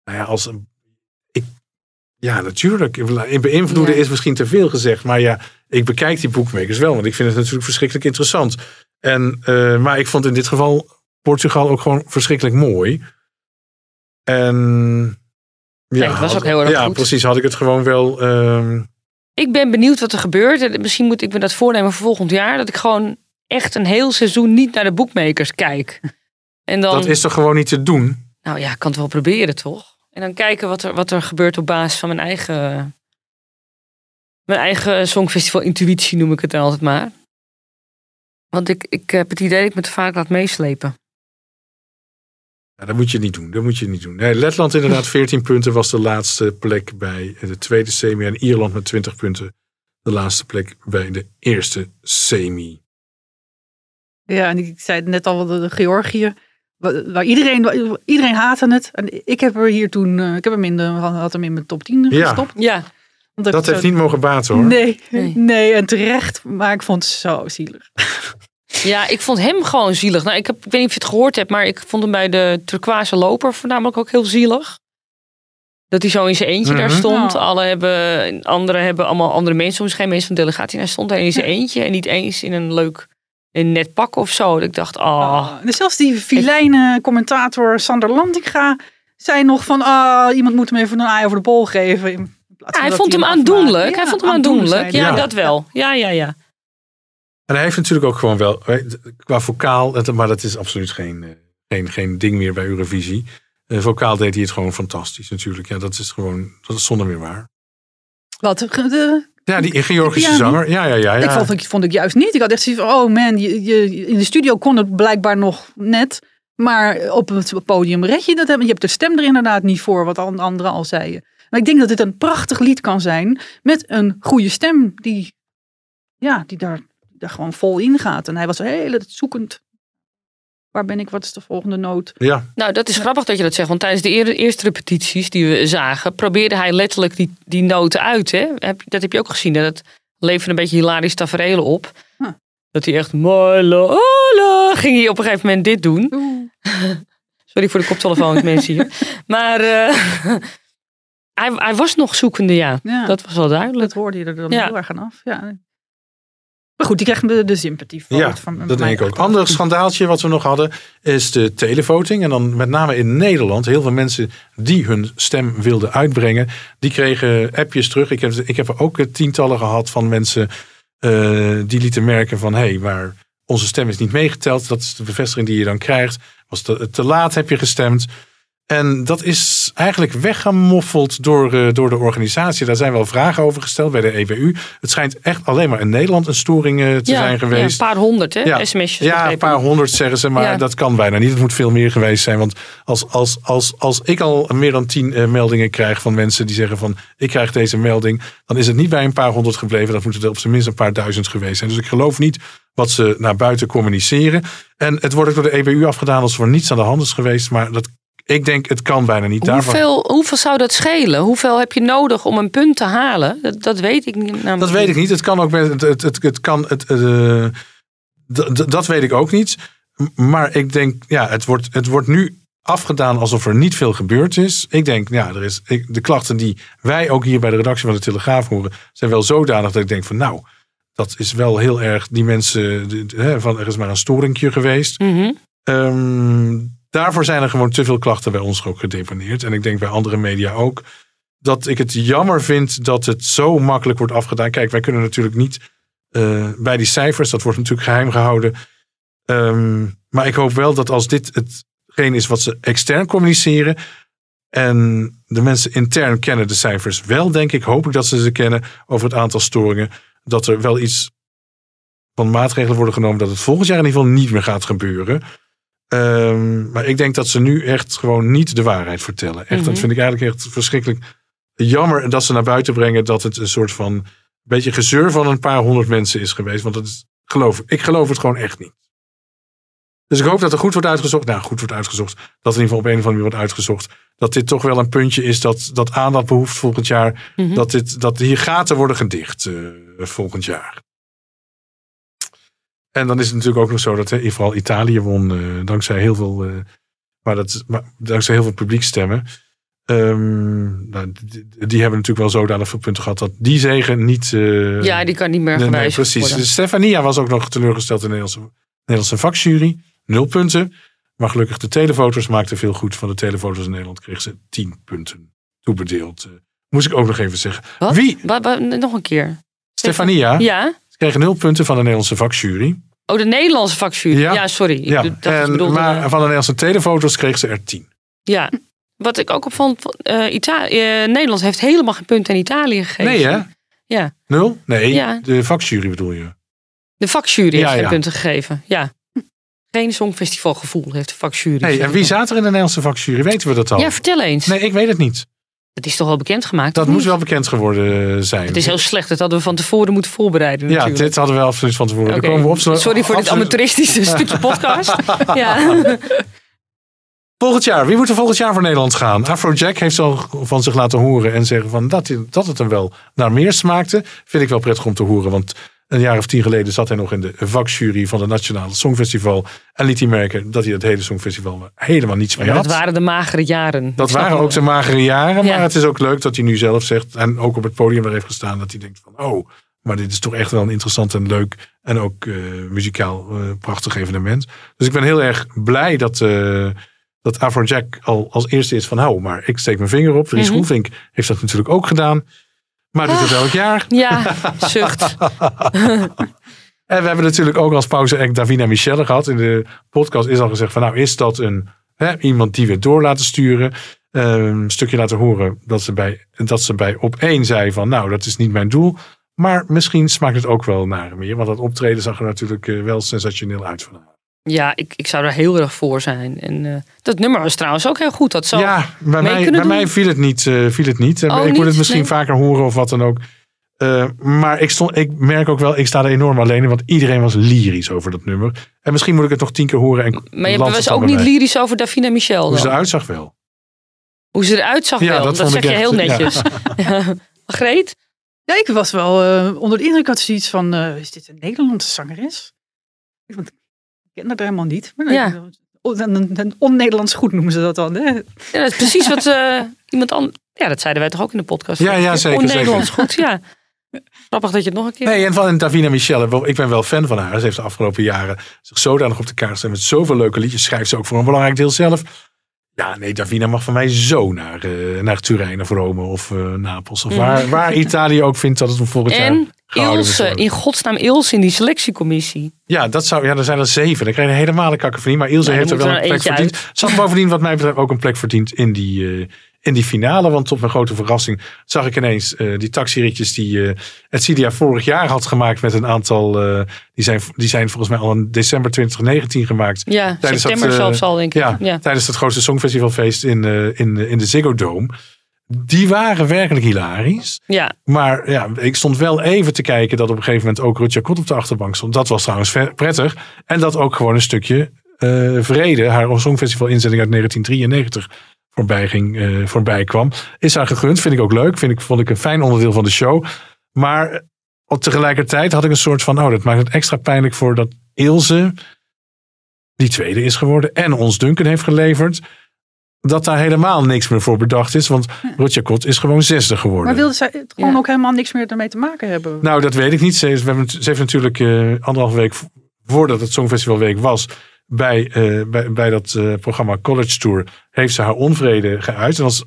Nou ja, als een, ja, natuurlijk. In beïnvloeden Ja. is misschien te veel gezegd. Maar ja, ik bekijk die bookmakers wel. Want ik vind het natuurlijk verschrikkelijk interessant. En, eh, maar ik vond in dit geval Portugal ook gewoon verschrikkelijk mooi. En ja, het was ook heel erg ja, goed. precies. Had ik het gewoon wel. ehm, Ik ben benieuwd wat er gebeurt. En Misschien moet ik me dat voornemen voor volgend jaar. Dat ik gewoon echt een heel seizoen niet naar de bookmakers kijk. En dan, dat is toch gewoon niet te doen? nou ja, ik kan het wel proberen toch? En dan kijken wat er, wat er gebeurt op basis van mijn eigen, mijn eigen songfestival intuïtie noem ik het dan altijd maar. Want ik, ik heb het idee dat ik me te vaak laat meeslepen. Ja, dat moet je niet doen. Dat moet je niet doen. Nee, Letland inderdaad [laughs] 14 punten was de laatste plek bij de tweede semi. En Ierland met 20 punten de laatste plek bij de eerste semi. Ja, en ik zei het net al, de Georgië. Waar, iedereen, iedereen haatte het. En ik heb er hier toen, eh, ik heb hem in de, had hem in mijn top 10 Ja. gestopt. Ja, Dat heeft zo- niet mogen baten hoor. Nee, Nee. nee, en terecht. Maar ik vond het zo zielig. ja, ik vond hem gewoon zielig. Nou, ik, heb, ik weet niet of je het gehoord hebt, maar ik vond hem bij de turquoise loper voornamelijk ook heel zielig. Dat hij zo in zijn eentje daar Mhm. stond. Alle hebben, anderen hebben allemaal andere mensen, soms geen mensen van de delegatie. En hij stond daar in zijn eentje en niet eens in een leuk in net pak of zo. Dat ik dacht, ah, Ah, en zelfs die filijne commentator Sander Landinga zei nog van, ah, iemand moet hem even een aai over de bol geven. In plaats van hij vond hem aandoenlijk. Ja, hij vond hem aandoenlijk, Ja, hij. dat wel. Ja, ja, ja. En hij heeft natuurlijk ook gewoon wel, qua vocaal, maar dat is absoluut geen, eh, geen, geen ding meer bij Eurovisie. Eh, vocaal deed hij het gewoon fantastisch natuurlijk. Ja, dat is gewoon, dat is zonder meer waar. Wat, de, Ja, die Georgische zanger. Ja, ja, ja. ja. Ik vond, ik vond ik juist niet. Ik had echt zoiets van, oh man, je, je, in de studio kon het blijkbaar nog net. Maar op het podium red je dat. Je hebt de stem er inderdaad niet voor, wat an- anderen al zeiden. Maar ik denk dat dit een prachtig lied kan zijn met een goede stem die, ja, die daar, daar gewoon vol in gaat. En hij was heel zoekend. Waar ben ik? Wat is de volgende noot? ja, Nou, dat is grappig dat je dat zegt. Want tijdens de eer- eerste repetities die we zagen, probeerde hij letterlijk die, die noten uit. Hè? Heb, dat heb je ook gezien. Dat leverde een beetje hilarisch tafereelen op. Huh. Dat hij echt, ging hij op een gegeven moment dit doen. [laughs] Sorry voor de koptelefoons, mensen hier. [laughs] Maar eh, [laughs] hij, hij was nog zoekende, ja. Ja. Dat was wel duidelijk. Dat hoorde je er dan Ja. heel erg aan af. Ja. Maar goed, die krijgen de, sympathie voor. Ja, van, dat denk ik ook. Ander schandaaltje wat we nog hadden is de televoting. En dan met name in Nederland. Heel veel mensen die hun stem wilden uitbrengen. Die kregen appjes terug. Ik heb, ik heb er ook eh, tientallen gehad van mensen eh, die lieten merken van... hé, hey, maar onze stem is niet meegeteld. Dat is de bevestiging die je dan krijgt. Was te, te laat heb je gestemd. En dat is eigenlijk weggemoffeld door, uh, door de organisatie. Daar zijn wel vragen over gesteld bij de EBU. Het schijnt echt alleen maar in Nederland een storing uh, te ja, zijn geweest. Ja, een paar honderd, hè? Ja, sms'jes. Ja, een paar honderd zeggen ze, maar Ja. dat kan bijna niet. Het moet veel meer geweest zijn. Want als, als, als, als ik al meer dan tien eh, meldingen krijg van mensen die zeggen van ik krijg deze melding, dan is het niet bij een paar honderd gebleven. Dat moeten er op zijn minst een paar duizend geweest zijn. Dus ik geloof niet wat ze naar buiten communiceren. En het wordt ook door de EBU afgedaan als er niets aan de hand is geweest. Maar dat, ik denk, het kan bijna niet. Daarvoor- Hoeveel, hoeveel zou dat schelen? Hoeveel heb je nodig om een punt te halen? Dat, dat weet ik niet. namelijk Dat weet ik niet. Het kan ook. met- Het, het, het, het kan. Het, eh, dat weet ik ook niet. Maar ik denk, ja, het wordt, het wordt nu afgedaan alsof er niet veel gebeurd is. Ik denk, ja, er is, ik, de klachten die wij ook hier bij de redactie van de Telegraaf horen, zijn wel zodanig dat ik denk van, nou, dat is wel heel erg. Die mensen, de- de- hè, van er is maar een storingje geweest. Ehm, daarvoor zijn er gewoon te veel klachten bij ons ook gedeponeerd. En ik denk bij andere media ook. Dat ik het jammer vind dat het zo makkelijk wordt afgedaan. Kijk, wij kunnen natuurlijk niet eh, bij die cijfers. Dat wordt natuurlijk geheim gehouden. Ehm, maar ik hoop wel dat als dit hetgeen is wat ze extern communiceren. En de mensen intern kennen de cijfers wel, denk ik. Hoop ik dat ze ze kennen over het aantal storingen. Dat er wel iets van maatregelen worden genomen. Dat het volgend jaar in ieder geval niet meer gaat gebeuren. Ehm, maar ik denk dat ze nu echt gewoon niet de waarheid vertellen. Echt, Mhm. Dat vind ik eigenlijk echt verschrikkelijk jammer dat ze naar buiten brengen dat het een soort van beetje gezeur van een paar honderd mensen is geweest. Want dat is, geloof, ik geloof het gewoon echt niet. Dus ik hoop dat er goed wordt uitgezocht. Nou, goed wordt uitgezocht. Dat er in ieder geval op een of andere manier wordt uitgezocht. Dat dit toch wel een puntje is dat, dat aandacht behoeft volgend jaar. Mhm. Dat, dit, dat hier gaten worden gedicht eh, volgend jaar. En dan is het natuurlijk ook nog zo dat vooral Italië won eh, dankzij heel veel, eh, maar dat, maar, dankzij heel veel publiekstemmen. Ehm, nou, die, die hebben natuurlijk wel zodanig veel punten gehad dat die zegen niet. eh, Ja, die kan niet meer nee, nee, gewijzigd precies. worden. Dus Stefania was ook nog teleurgesteld in de Nederlandse, Nederlandse vakjury. Nul punten. Maar gelukkig de televoters maakten veel goed. Van de televoters in Nederland kreeg ze tien punten toebedeeld. Moest ik ook nog even zeggen. Wat? Wie? Nog een keer. Stefania Ja? Kreeg nul punten van de Nederlandse vakjury. Oh, de Nederlandse vakjury. Ja. Ja, sorry. Ja, je en, bedoelde- maar van de Nederlandse televoters kreeg ze er tien. Ja. Wat ik ook opvond, eh Ita- eh, Nederland heeft helemaal geen punten aan Italië gegeven. Nee hè? Ja. Nul? Nee, Ja. de vakjury bedoel je. De vakjury Ja, heeft geen ja. punten gegeven. Ja. Geen songfestivalgevoel heeft de vakjury. Hey, en wie zaten er in de Nederlandse vakjury? Weten we dat al? Ja, vertel eens. Nee, ik weet het niet. Het is toch wel bekendgemaakt? Dat of moest niet? wel bekend geworden zijn. Het is heel slecht. Dat hadden we van tevoren moeten voorbereiden ja, natuurlijk. dit hadden we absoluut van tevoren. Daar komen we op, Sorry voor dit amateuristische [laughs] stukje podcast. ja. [laughs] Volgend jaar. Wie moet er volgend jaar voor Nederland gaan? Afrojack heeft al van zich laten horen en zeggen van dat, dat het hem wel naar meer smaakte. Vind ik wel prettig om te horen. Want een jaar of tien geleden zat hij nog in de vakjury van het Nationale Songfestival. En liet hij merken dat hij het hele Songfestival helemaal niets mee Maar had. dat waren de magere jaren. Dat waren ook zijn magere jaren. Ja. Maar het is ook leuk dat hij nu zelf zegt. En ook op het podium daar heeft gestaan. Dat hij denkt van oh, maar dit is toch echt wel een interessant en leuk. En ook eh, muzikaal eh, prachtig evenement. Dus ik ben heel erg blij dat, eh dat Afrojack al als eerste is van oh, maar ik steek mijn vinger op. Mhm. Roelvink heeft dat natuurlijk ook gedaan. Maar doet het elk jaar. Ja, zucht. [laughs] En we hebben natuurlijk ook als pauze-act Davina Michelle gehad. In de podcast is al gezegd van nou is dat een, hè, iemand die we door laten sturen. Ehm, Een stukje laten horen dat ze, bij, dat ze bij op één zei van nou dat is niet mijn doel. Maar misschien smaakt het ook wel naar meer. Want dat optreden zag er natuurlijk eh, wel sensationeel uit van haar. Ja, ik, ik zou er heel erg voor zijn. En eh, dat nummer was trouwens ook heel goed. Dat zou ja, bij, mij, bij mij viel het niet. eh, viel het niet. Oh, ik moet niet? het misschien Nee. vaker horen of wat dan ook. Eh, maar ik, stond, ik merk ook wel, ik sta er enorm alleen in. Want iedereen was lyrisch over dat nummer. En misschien moet ik het nog tien keer horen. En Maar je was dan ook niet lyrisch over Davina Michel. Hoe ze dan? eruit zag wel. Hoe ze eruit zag Ja, wel. dat zeg je heel netjes. [laughs] [laughs] Ja. Greet? Ja, ik was wel eh, onder de indruk. Ik had zoiets van, eh, is dit een Nederlandse zangeres? Want ik ken dat helemaal niet. Maar Ja. Een, een, een on-Nederlands goed noemen ze dat dan. Hè? Ja, dat is precies wat eh, iemand anders... Ja, dat zeiden wij toch ook in de podcast. Ja, ja, zeker, On-Nederlands goed, ja. Grappig dat je het nog een keer... Nee, en van Davina Michelle, ik ben wel fan van haar. Ze heeft de afgelopen jaren zich zodanig op de kaart gestaan met zoveel leuke liedjes. Schrijft ze ook voor een belangrijk deel zelf. Ja, nee, Davina mag van mij zo naar, eh, naar Turijn of Rome of eh, Napels. Of waar, waar Italië ook vindt dat het hem volgend jaar En gehouden moet Ilse, in godsnaam Ilse in die selectiecommissie. Ja, dat zou, ja, er zijn er zeven. Dan krijg je helemaal een kakkenverdien. Maar Ilse heeft er wel een plek verdiend. Ze had bovendien wat mij betreft ook een plek verdiend in die, eh, in die finale. Want tot mijn grote verrassing zag ik ineens eh, die taxiritjes die eh het CDA vorig jaar had gemaakt met een aantal... eh, die, zijn, die zijn volgens mij al in december 2019 gemaakt. Ja, Tijdens september dat, zelfs al, denk ik. Ja, Ja. tijdens het grootste songfestivalfeest in, in, in de Ziggo Dome. Die waren werkelijk hilarisch. ja. Maar ja, ik stond wel even te kijken dat op een gegeven moment ook Rutja Kot op de achterbank stond. Dat was trouwens prettig. En dat ook gewoon een stukje vrede, haar songfestival inzending uit 1993, voorbij, ging, eh, voorbij kwam. Is haar gegund, vind ik ook leuk. Vind ik, vond ik een fijn onderdeel van de show. Maar eh, tegelijkertijd had ik een soort van, oh, dat maakt het extra pijnlijk voor dat Ilse die tweede is geworden en ons Duncan heeft geleverd. Dat daar helemaal niks meer voor bedacht is. Want Rutja Kot is gewoon zesde geworden. Maar wilde zij het gewoon Ja. ook helemaal niks meer ermee te maken hebben? Nou, dat weet ik niet. Ze heeft, we hebben, ze heeft natuurlijk eh anderhalve week vo- voordat het Songfestivalweek was, bij, eh, bij, bij dat eh, programma College Tour, heeft ze haar onvrede geuit. En als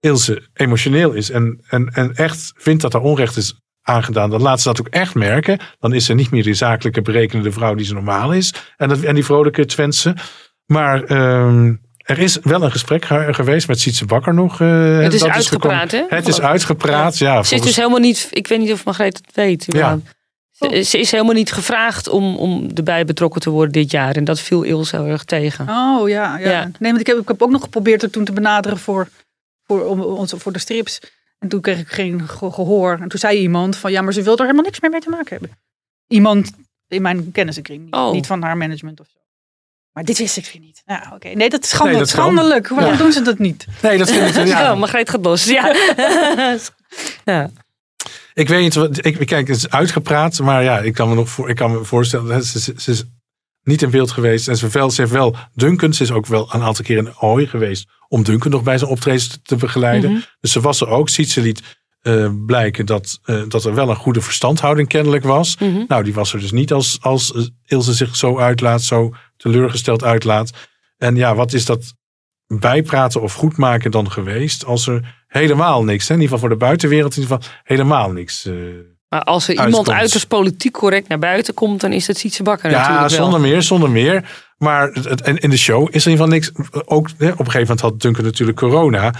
Ilse emotioneel is en, en, en echt vindt dat haar onrecht is aangedaan, dan laat ze dat ook echt merken. Dan is ze niet meer die zakelijke berekenende vrouw die ze normaal is. En, dat, en die vrolijke Twentse. Maar ehm, er is wel een gesprek ge- geweest met Sietse Bakker nog. eh, Het is uitgepraat, hè? gekomen. Het is uitgepraat, ja. Ze is dus helemaal niet, ik weet niet of Margreet het weet. Ja. Ze, is helemaal niet gevraagd om, om erbij betrokken te worden dit jaar. En dat viel Ilse heel erg tegen. Oh ja, ja. Ja. Nee, want ik heb, ik heb ook nog geprobeerd er toen te benaderen voor, voor, om, voor de strips. En toen kreeg ik geen ge- gehoor. En toen zei iemand van ja, maar ze wil er helemaal niks meer mee te maken hebben. Iemand in mijn kennissenkring, niet, Oh. niet van haar management of zo. Maar dit wist ik weer niet. Ja, oké. Nee, dat is Nee, schandelijk. Waarom Ja. doen ze dat niet? Nee, dat vind ik. [laughs] Ja, Ja, Margreet gaat los. Ja. [laughs] ja. Ik weet niet, wat- ik, kijk, het is uitgepraat, maar ja, ik kan me nog voor, ik kan me voorstellen, ze, ze, ze is niet in beeld geweest. En ze, wel, ze heeft wel Duncan, ze is ook wel een aantal keer in Ahoy geweest om Duncan nog bij zijn optredens te, te begeleiden. Mhm. Dus ze was er ook, ziet ze liet eh, blijken dat, eh, dat er wel een goede verstandhouding kennelijk was. Mhm. Nou, die was er dus niet als, als eh, Ilse zich zo uitlaat, zo teleurgesteld uitlaat. En ja, wat is dat bijpraten of goedmaken dan geweest als er helemaal niks, hè? in ieder geval voor de buitenwereld, in ieder geval helemaal niks. eh, Maar als er iemand uiterst politiek correct naar buiten komt, dan is het Sietse Bakker ja, natuurlijk wel. zonder meer, zonder meer. Maar het, het- en in de show is er in ieder geval niks. Ook hè, op een gegeven moment had Duncan natuurlijk corona.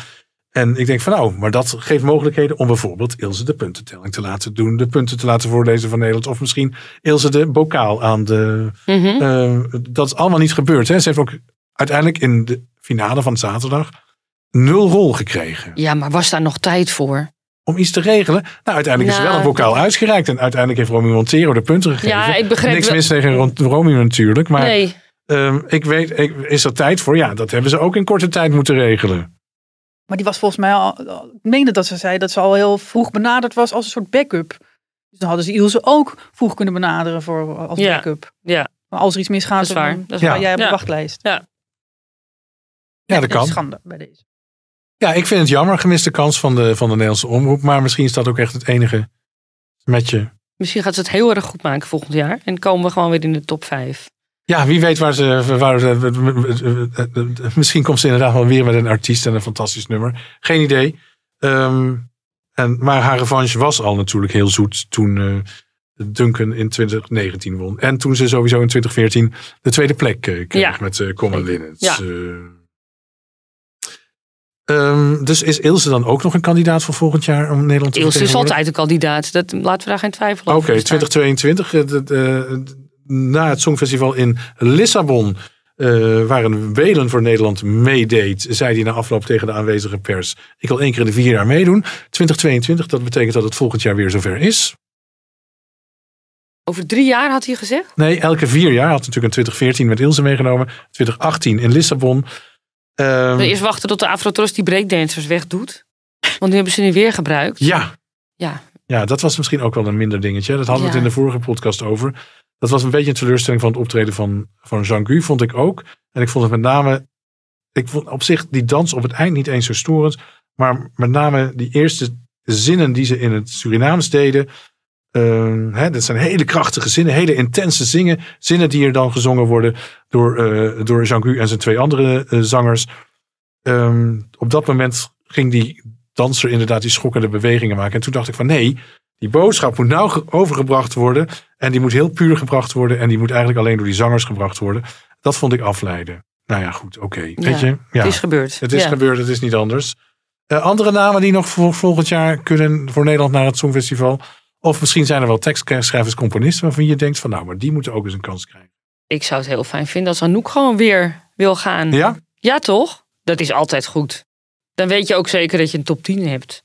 En ik denk van nou, maar dat geeft mogelijkheden om bijvoorbeeld Ilse de puntentelling te laten doen. De punten te laten voorlezen van Nederland. Of misschien Ilse de bokaal aan de... Mhm. eh, dat is allemaal niet gebeurd. Hè. Ze heeft ook uiteindelijk in de finale van zaterdag nul rol gekregen. Ja, maar was daar nog tijd voor? Om iets te regelen. Nou, uiteindelijk is er wel Nou, een bokaal uitgereikt. En uiteindelijk heeft Romy Montero de punten gegeven. Ja, ik begreep Niks mis tegen Romy natuurlijk. Maar nee. Ehm, ik weet, ik, is er tijd voor? Ja, dat hebben ze ook in korte tijd moeten regelen. Maar die was volgens mij al, ik meende dat ze zei dat ze al heel vroeg benaderd was als een soort backup. Dus dan hadden ze Ilse ook vroeg kunnen benaderen voor, als Ja. backup. Ja, Maar als er iets misgaat, Dat is waar. dan Dat is waar. jij op de Ja. wachtlijst. Ja, dat is kan. schande bij deze. Ja, ik vind het jammer, gemiste kans van de, van de Nederlandse omroep. Maar misschien is dat ook echt het enige met je. misschien gaat ze het heel erg goed maken volgend jaar. En komen we gewoon weer in de top 5. Ja, wie weet waar ze. Waar ze misschien komt ze inderdaad wel weer met een artiest en een fantastisch nummer. Geen idee. Ehm, en, maar haar revanche was al natuurlijk heel zoet toen eh, Duncan in 2019 won. En toen ze sowieso in 2014 de tweede plek eh, kreeg Ja. met uh, Common. Linnets. Ja. Eh, ehm, dus is Ilse dan ook nog een kandidaat voor volgend jaar om Nederland te Ilse is altijd een kandidaat. Dat, laten we daar geen twijfel Oké, over bestaan. 2022. eh, de- de- na het Songfestival in Lissabon. eh, waar een Welen voor Nederland meedeed, zei hij na afloop tegen de aanwezige pers: Ik wil één keer in de vier jaar meedoen. 2022, dat betekent dat het volgend jaar weer zover is. Over drie jaar had hij gezegd? Nee, elke vier jaar. Had natuurlijk in 2014 met Ilse meegenomen, 2018 in Lissabon. Ehm, We eerst wachten tot de Afrotrust die breakdancers wegdoet. Want nu hebben ze nu weer gebruikt. ja, Ja, Ja, dat was misschien ook wel een minder dingetje. Dat hadden we Ja. het in de vorige podcast over. Dat was een beetje een teleurstelling van het optreden van, van Jean-Gu, vond ik ook. En ik vond het met name... Ik vond op zich die dans op het eind niet eens zo storend. Maar met name die eerste zinnen die ze in het Surinaams deden. Ehm, hè, dat zijn hele krachtige zinnen, hele intense zingen, zinnen die er dan gezongen worden door, eh door Jean-Gu en zijn twee andere eh, zangers. Ehm, op dat moment ging die danser inderdaad die schokkende bewegingen maken. En toen dacht ik van nee, die boodschap moet nou ge- overgebracht worden. En die moet heel puur gebracht worden. En die moet eigenlijk alleen door die zangers gebracht worden. Dat vond ik afleiden. Nou ja, goed, oké. Weet je? Ja, Het is gebeurd. het is Ja. gebeurd, het is niet anders. Eh, andere namen die nog voor volgend jaar kunnen voor Nederland naar het Songfestival. Of misschien zijn er wel tekstschrijvers, componisten waarvan je denkt van nou, maar die moeten ook eens een kans krijgen. Ik zou het heel fijn vinden als Anouk gewoon weer wil gaan. Ja? Ja, toch? Dat is altijd goed. Dan weet je ook zeker dat je een top 10 hebt.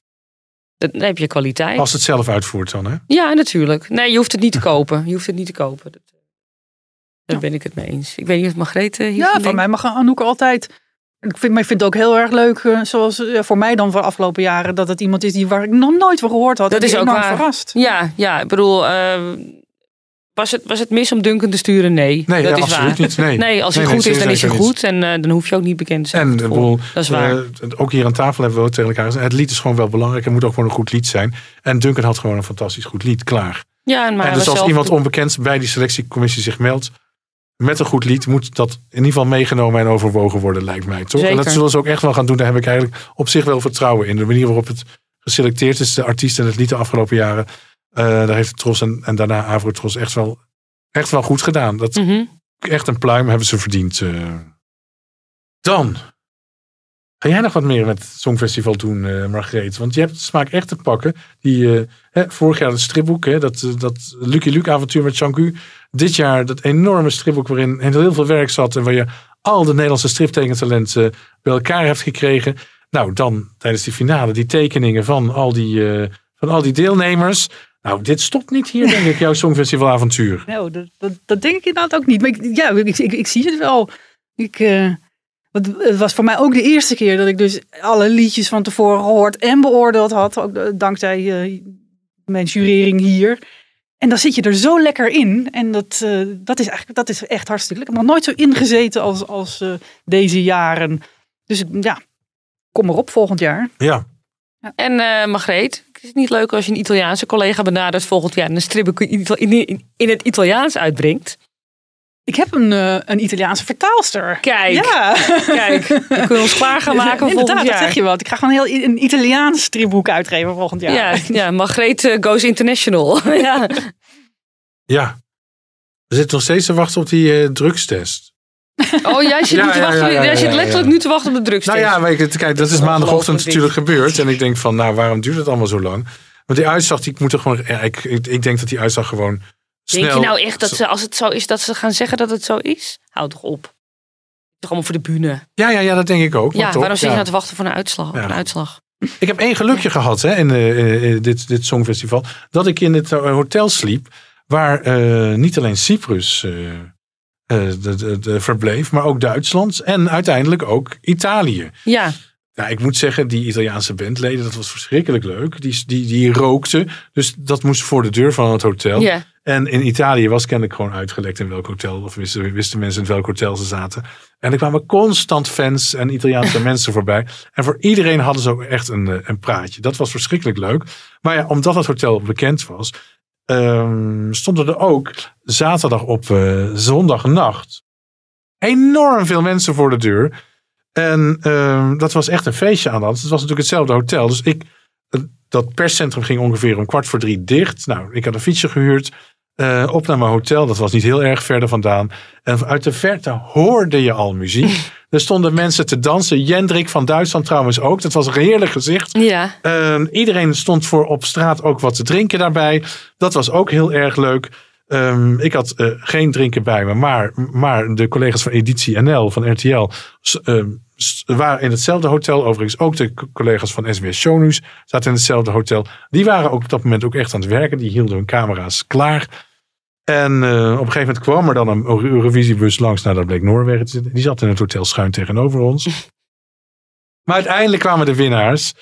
Dan heb je kwaliteit. Als het zelf uitvoert dan, hè? Ja, natuurlijk. Nee, je hoeft het niet te kopen. Je hoeft het niet te kopen. Dat, eh, daar ben ik het mee eens. Ik weet niet of Margreet hier Ja, van mij mag Anouk altijd. Ik vind, maar ik vind het ook heel erg leuk, eh, zoals eh, voor mij dan voor de afgelopen jaren, dat het iemand is die waar ik nog nooit van gehoord had. Dat is ook waar. verrast. Ja, ja, ik bedoel, eh, was, het, was het mis om Duncan te sturen? Nee, Nee, dat ja, is absoluut waar. niet. Nee, Nee, als hij Nee, nee, goed is, dan is hij niet. goed. En eh, dan hoef je ook niet bekend te zijn. En voor ik het bedoel, dat is waar. eh, ook hier aan tafel hebben we ook tegen elkaar gezegd. Het lied is gewoon wel belangrijk. Het moet ook gewoon een goed lied zijn. En Duncan had gewoon een fantastisch goed lied, klaar. ja, maar en dus als zelf- iemand onbekend bij die selectiecommissie zich meldt met een goed lied, moet dat in ieder geval meegenomen en overwogen worden, lijkt mij. Toch? En dat zullen ze ook echt wel gaan doen. Daar heb ik eigenlijk op zich wel vertrouwen in. De manier waarop het geselecteerd is, de artiest en het lied de afgelopen jaren. eh, daar heeft Tros en, en daarna Avrotros echt wel, echt wel goed gedaan. Dat, Mhm. Echt een pluim hebben ze verdiend. eh. Dan. Ga jij nog wat meer met het Songfestival doen, eh Margreet? Want je hebt de smaak echt te pakken. Die, hè, vorig jaar het stripboek, hè, dat, dat Lucky Luke avontuur met Changu. Dit jaar dat enorme stripboek waarin heel veel werk zat. En waar je al de Nederlandse striptekentalenten bij elkaar hebt gekregen. Nou, dan tijdens die finale die tekeningen van al die, eh, van al die deelnemers. Nou, dit stopt niet hier, denk ik, jouw [laughs] Songfestival avontuur. Nou, dat, dat, dat denk ik inderdaad ook niet. Maar ik, ja, ik, ik, ik zie het wel. Ik, eh, want het was voor mij ook de eerste keer dat ik dus alle liedjes van tevoren gehoord en beoordeeld had. Ook eh, dankzij eh, mijn jurering hier. En dan zit je er zo lekker in. En dat, eh, dat, is, eigenlijk, dat is echt hartstikke lekker. Ik heb nog nooit zo ingezeten als, als eh, deze jaren. Dus ja, kom erop volgend jaar. Ja, En eh Margreet, is het niet leuk als je een Italiaanse collega benadert volgend jaar en een in, in, in het Italiaans uitbrengt? Ik heb een, eh, een Italiaanse vertaalster. Kijk, Ja, kijk, dan [laughs] kunnen we ons klaar gaan maken volgend dat jaar. zeg je wat. Ik ga gewoon heel een Italiaans stripboek uitgeven volgend jaar. Ja, ja, Margreet eh, goes international. [laughs] ja. ja. We zitten nog steeds te wachten op die eh, drugstest. Oh, jij zit, [laughs] Ja, nu te wachten, ja, ja, jij zit letterlijk ja. nu te wachten op de drugstest. Nou ja, weet je, kijk, dat is Dat is maandagochtend natuurlijk gebeurd. En ik denk van, nou, waarom duurt het allemaal zo lang? Want die uitslag, die moet er gewoon... Ja, ik, ik, ik denk dat die uitslag gewoon snel... Denk je nou echt dat ze, als het zo is, dat ze gaan zeggen dat het zo is? Houd toch op. Toch allemaal voor de bühne. Ja, ja, ja, dat denk ik ook. Ja, toch, waarom zit je ja. nou te wachten voor een uitslag? Ja. Een uitslag? Ik heb één gelukje gehad hè, in eh, eh, dit, dit Songfestival. Dat ik in het eh, hotel sliep. Waar eh, niet alleen Cyprus de, de, de verbleef. Maar ook Duitsland. En uiteindelijk ook Italië. Ja, Nou, ik moet zeggen, die Italiaanse bandleden, dat was verschrikkelijk leuk. Die, die, die rookten. Dus dat moest voor de deur van het hotel. ja. En in Italië was kennelijk gewoon uitgelekt in welk hotel. Of wisten, wisten mensen in welk hotel ze zaten. En er kwamen constant fans en Italiaanse [laughs] mensen voorbij. En voor iedereen hadden ze ook echt een, eh, een praatje. Dat was verschrikkelijk leuk. Maar ja, omdat het hotel bekend was, ehm, stonden er ook zaterdag op eh, zondagnacht enorm veel mensen voor de deur. En ehm, dat was echt een feestje aan de hand. Het was natuurlijk hetzelfde hotel. Dus ik, dat perscentrum ging ongeveer om kwart voor drie dicht. Nou, ik had een fietsje gehuurd. eh, op naar mijn hotel. Dat was niet heel erg verder vandaan. En uit de verte hoorde je al muziek. [laughs] er stonden mensen te dansen. Jendrik van Duitsland trouwens ook. Dat was een heerlijk gezicht. Ja, Ehm, iedereen stond voor op straat ook wat te drinken daarbij. Dat was ook heel erg leuk. Ehm, ik had eh, geen drinken bij me, maar, maar de collega's van Editie NL, van RTL, waren in hetzelfde hotel. Overigens ook de co- collega's van SBS Shownews zaten in hetzelfde hotel. Die waren ook op dat moment ook echt aan het werken. Die hielden hun camera's klaar. En eh, op een gegeven moment kwam er dan een Eurovisiebus langs. Nou, dat bleek Noorwegen te zitten. Die zat in het hotel schuin tegenover ons. [laughs] Maar uiteindelijk kwamen de winnaars.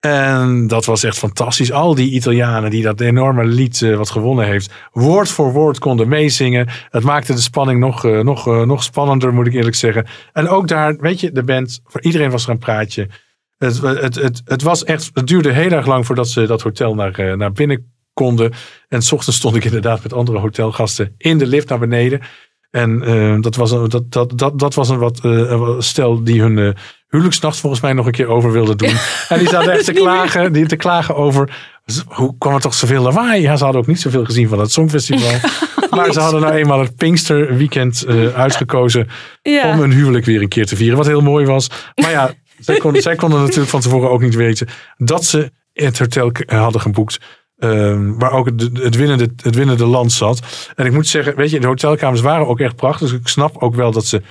En dat was echt fantastisch. Al die Italianen die dat enorme lied eh, wat gewonnen heeft, woord voor woord konden meezingen. Het maakte de spanning nog, eh, nog, eh, nog spannender, moet ik eerlijk zeggen. En ook daar, weet je, de band, voor iedereen was er een praatje. Het, het, het, het, was echt, het duurde heel erg lang voordat ze dat hotel naar, naar binnen konden. En s ochtends stond ik inderdaad met andere hotelgasten in de lift naar beneden. En dat, was een, dat, dat, dat, dat was een wat stel die hun huwelijksnacht volgens mij nog een keer over wilde doen. en die zaten [laughs] echt te klagen, die te klagen over hoe kwam er toch zoveel lawaai? Ja, ze hadden ook niet zoveel gezien van het Songfestival. [laughs] maar ze hadden nou eenmaal het Pinksterweekend uh, uitgekozen Ja. om hun huwelijk weer een keer te vieren. Wat heel mooi was. Maar ja, [laughs] zij, kon, zij konden natuurlijk van tevoren ook niet weten dat ze het hotel k- hadden geboekt. ehm, waar ook het, het, winnende, het winnende land zat. En ik moet zeggen, weet je, de hotelkamers waren ook echt prachtig. Dus ik snap ook wel dat ze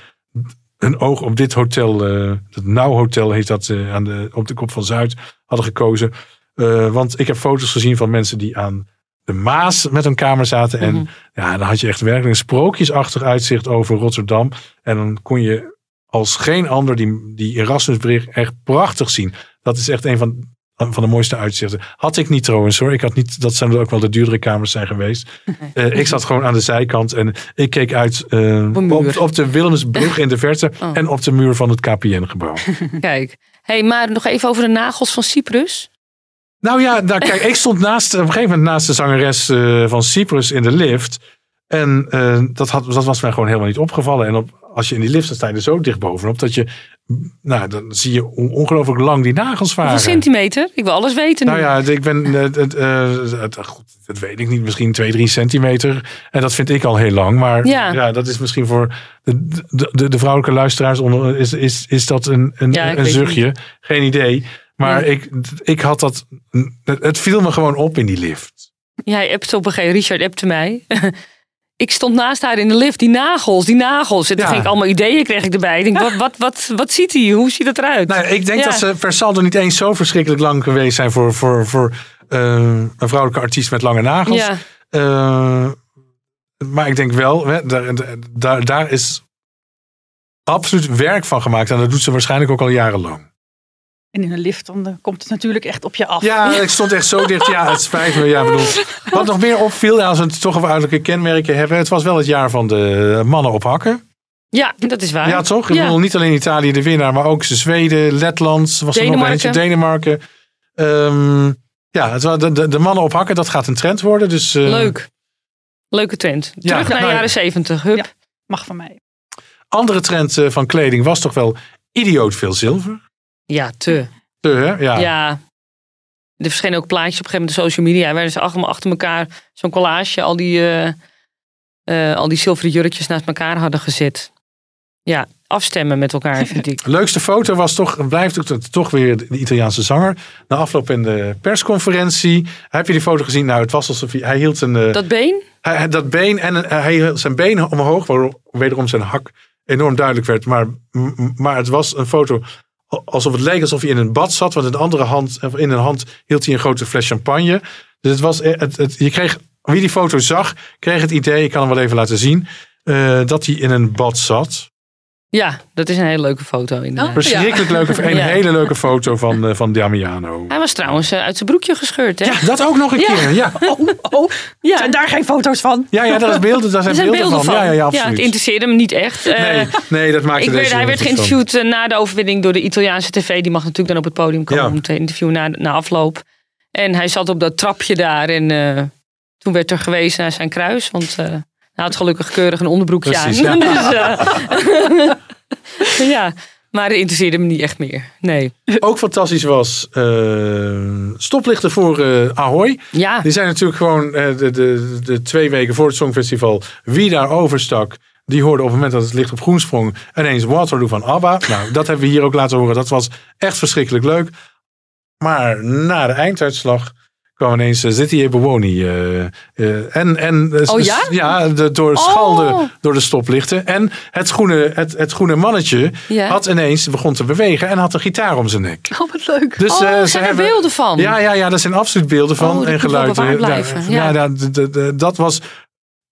hun oog op dit hotel, eh het Nauw Hotel heet dat, eh, aan de, op de kop van Zuid, hadden gekozen. Eh, want ik heb foto's gezien van mensen die aan de Maas met een kamer zaten. En Mhm. ja, dan had je echt werkelijk een sprookjesachtig uitzicht over Rotterdam. En dan kon je als geen ander die, die Erasmusbrug echt prachtig zien. Dat is echt een van, van de mooiste uitzichten. Had ik niet trouwens hoor. Ik had niet, dat zijn ook wel de duurdere kamers zijn geweest. [laughs] Eh, ik zat gewoon aan de zijkant en ik keek uit muur. op, op de Willemsbrug in de verte. [laughs] Oh. En op de muur van het KPN-gebouw. [laughs] Kijk. hey, maar nog even over de nagels van Cyprus. Nou ja, nou, kijk, ik stond naast, op een gegeven moment naast de zangeres eh, van Cyprus in de lift. En dat, had, dat was mij gewoon helemaal niet opgevallen. En op, als je in die lift staat, sta je er zo dicht bovenop dat je, nou, dan zie je hoe ongelooflijk lang die nagels waren. Hoeveel centimeter? Ik wil alles weten nu. Nou ja, ik ben, eh, het, eh, het- goed, dat weet ik niet, misschien 2, 3 centimeter. En dat vind ik al heel lang. Maar Ja. ja, dat is misschien voor de, de, de, de vrouwelijke luisteraars onder, is, is, is dat een, een, Ja, een zuchtje. Geen idee. Maar ik, ik had dat, het, viel me gewoon op in die lift. Jij appte op een gegeven Richard appte mij. [laughs] ik stond naast haar in de lift. Die nagels, die nagels. En toen Ja. ging ik allemaal ideeën kreeg ik erbij. Ik denk, wat, wat, wat, wat ziet hij? Hoe ziet dat eruit? Nou, ik denk Ja. dat ze per saldo niet eens zo verschrikkelijk lang geweest zijn voor, voor, voor eh, een vrouwelijke artiest met lange nagels. ja. Eh, maar ik denk wel, hè, daar, daar, daar is absoluut werk van gemaakt. En dat doet ze waarschijnlijk ook al jarenlang. En in een lift dan komt het natuurlijk echt op je af. Ja, [laughs] ik stond echt zo dicht. Ja, het spijt me. Ja, bedoel, wat nog meer opviel, ja, als we het toch over uiterlijke kenmerken hebben. Het was wel het jaar van de mannen op hakken. ja, dat is waar. Ja, toch? Ik Ja. bedoel, niet alleen Italië de winnaar, maar ook Zweden, Letland. Was er nog Denemarken. eentje, Denemarken. Ehm, ja, het, de, de, de mannen op hakken, dat gaat een trend worden. Dus, eh, Leuk. Leuke trend. Ja, Terug naar de nou, jaren zeventig. Hup. Ja. Mag van mij. Andere trend eh, van kleding was toch wel idioot veel zilver. Ja, te. Te, hè? Ja. Ja. Er verschenen ook plaatjes op een gegeven moment op de social media. Waar ze allemaal achter elkaar zo'n collage, al die, eh, eh, al die zilveren jurkjes naast elkaar hadden gezet. Ja, afstemmen met elkaar, vind ik. De [laughs] leukste foto was toch, blijft ook toch weer de Italiaanse zanger. Na afloop in de persconferentie. Heb je die foto gezien? Nou, het was alsof hij, hij hield een, eh, Dat been? hij, dat been en hij hield zijn been omhoog, waardoor wederom zijn hak enorm duidelijk werd. Maar, maar het was een foto alsof het leek alsof hij in een bad zat. Want in de andere hand, in een hand hield hij een grote fles champagne. Dus het was, het, het, je kreeg, wie die foto zag, kreeg het idee, ik kan hem wel even laten zien, eh, dat hij in een bad zat. Ja, dat is een hele leuke foto inderdaad. Verschrikkelijk leuke, een Ja. hele leuke foto van, eh, van Damiano. Hij was trouwens eh, uit zijn broekje gescheurd, hè? Ja, dat ook nog een Ja. keer. Ja. [laughs] Oh, oh, Ja. zijn daar geen foto's van? Ja, ja, dat is beelden, daar zijn, [laughs] Er zijn beelden, beelden van. van. Ja, ja, ja, het absoluut. interesseerde me niet echt. Eh, nee, nee, dat maakte ik werd, deze hij werd van. geïnterviewd na de overwinning door de Italiaanse tv. Die mag natuurlijk dan op het podium komen Ja. om te interviewen na, na afloop. En hij zat op dat trapje daar. En eh, toen werd er gewezen naar zijn kruis. Want eh, had gelukkig keurig een onderbroekje Precies, aan. ja. [laughs] Dus, eh, [laughs] ja, maar dat interesseerde me niet echt meer. Nee. Ook fantastisch was eh, stoplichten voor eh Ahoy. Ja, Die zijn natuurlijk gewoon de, de, de twee weken voor het Songfestival. Wie daar overstak, die hoorde op het moment dat het licht op groen sprong. ineens Waterloo van ABBA. Nou, dat hebben we hier ook laten horen. Dat was echt verschrikkelijk leuk. Maar na de einduitslag kwam ineens uh, Zitty Ebowoni. eh, eh, en, en, eh, Oh ja? Ja, de, door Oh. door de stoplichten. En het groene, het, het groene mannetje had ineens begon te bewegen en had een gitaar om zijn nek. Oh, wat leuk. Dus, oh, eh, er ze zijn er hebben, beelden van. ja, ja, ja, dat zijn absoluut beelden van Oh, en geluiden. Ja, ja, ja. dat was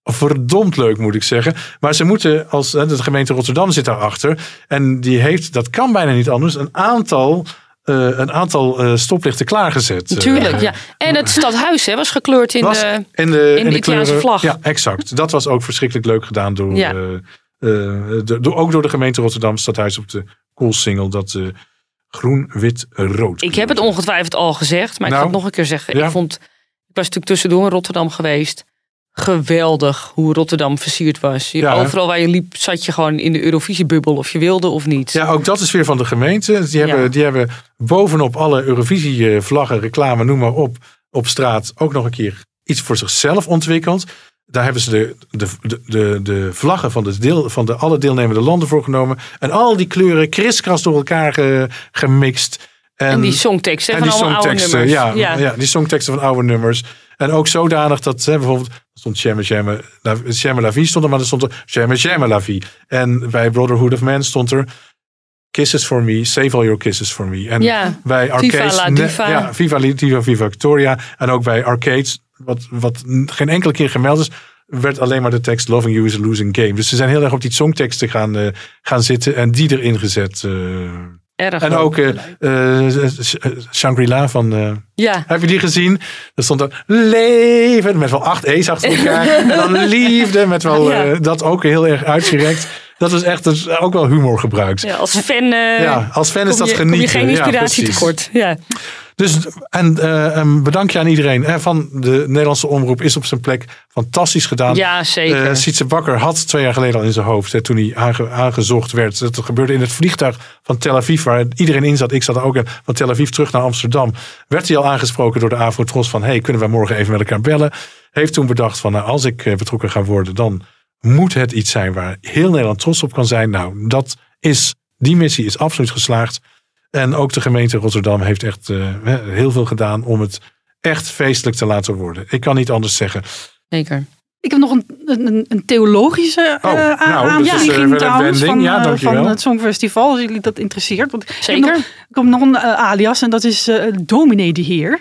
verdomd leuk, moet ik zeggen. Maar ze moeten, als de gemeente Rotterdam zit daarachter. En die heeft, dat kan bijna niet anders, een aantal, eh, een aantal eh, stoplichten klaargezet. Natuurlijk, Eh, ja. En het stadhuis hè, was gekleurd in was de... in de, in de Italiaanse kleuren- vlag. Ja, exact. Dat was ook verschrikkelijk leuk gedaan door, Ja. de- door ook door de gemeente Rotterdam, stadhuis op de Koolsingel. Dat groen, wit, rood. Ik heb het ongetwijfeld al gezegd, maar ik Nou, ga het nog een keer zeggen. ja. Ik vond, ik was natuurlijk tussendoor in Rotterdam geweest. Geweldig hoe Rotterdam versierd was. Je- Ja, hè? Overal waar je liep zat je gewoon in de Eurovisiebubbel of je wilde of niet. Ja, ook dat is weer van de gemeente. Die hebben, Ja. die hebben bovenop alle Eurovisie-vlaggen, reclame, noem maar op, op straat ook nog een keer iets voor zichzelf ontwikkeld. Daar hebben ze de, de, de, de, de vlaggen van, de deel, van de alle deelnemende landen voor genomen. En al die kleuren kriskras door elkaar ge- gemixt. En die songteksten en van die allemaal oude nummers. ja, ja. die songteksten van oude nummers. En ook zodanig dat hè, bijvoorbeeld stond Shemme Shemme La, Shemme La Vie stond er, maar er stond er Shemme Shemme La Vie. En bij Brotherhood of Man stond er Kisses for Me, Save All Your Kisses for Me. En Ja, bij Viva Arcades, la ne- Diva. ja, Viva la Diva, Viva Victoria. En ook bij Arcades, wat, wat geen enkele keer gemeld is, werd alleen maar de tekst Loving You is a Losing Game. Dus ze zijn heel erg op die songteksten gaan, eh, gaan zitten en die erin gezet. eh. Erg. En leuk. ook eh, eh, Sh- Shangri-La van... eh, Ja, heb je die gezien? Er stond er leven met wel acht E's achter elkaar. [laughs] en dan liefde met wel Ja. dat ook heel erg uitgerekt. Dat is echt dus ook wel humor gebruikt. Ja, ja, als fan eh, als fan is dat kom genieten. je geen Ja, inspiratie precies. tekort. Ja. Dus en eh, een bedankje aan iedereen hè, van de Nederlandse omroep is op zijn plek fantastisch gedaan. ja, zeker. Eh, Sietse Bakker had twee jaar geleden al in zijn hoofd, hè, toen hij aange- aangezocht werd. Dat gebeurde in het vliegtuig van Tel Aviv, waar iedereen in zat. Ik zat er ook in, van Tel Aviv terug naar Amsterdam. Werd hij al aangesproken door de Afrotros van, hey, kunnen wij morgen even met elkaar bellen? Heeft toen bedacht van, nou, als ik eh, betrokken ga worden, dan moet het iets zijn waar heel Nederland trots op kan zijn. Nou, dat is, die missie is absoluut geslaagd. En ook de gemeente Rotterdam heeft echt eh, heel veel gedaan om het echt feestelijk te laten worden. Ik kan niet anders zeggen. zeker. Ik heb nog een, een, een theologische Oh, uh, nou, aanvlieging dat is, eh, trouwens wending. van, Ja, eh, van het Songfestival, als jullie dat interesseert. Want ik heb Zeker. nog- Ik heb nog een eh, alias en dat is eh Dominee de Heer.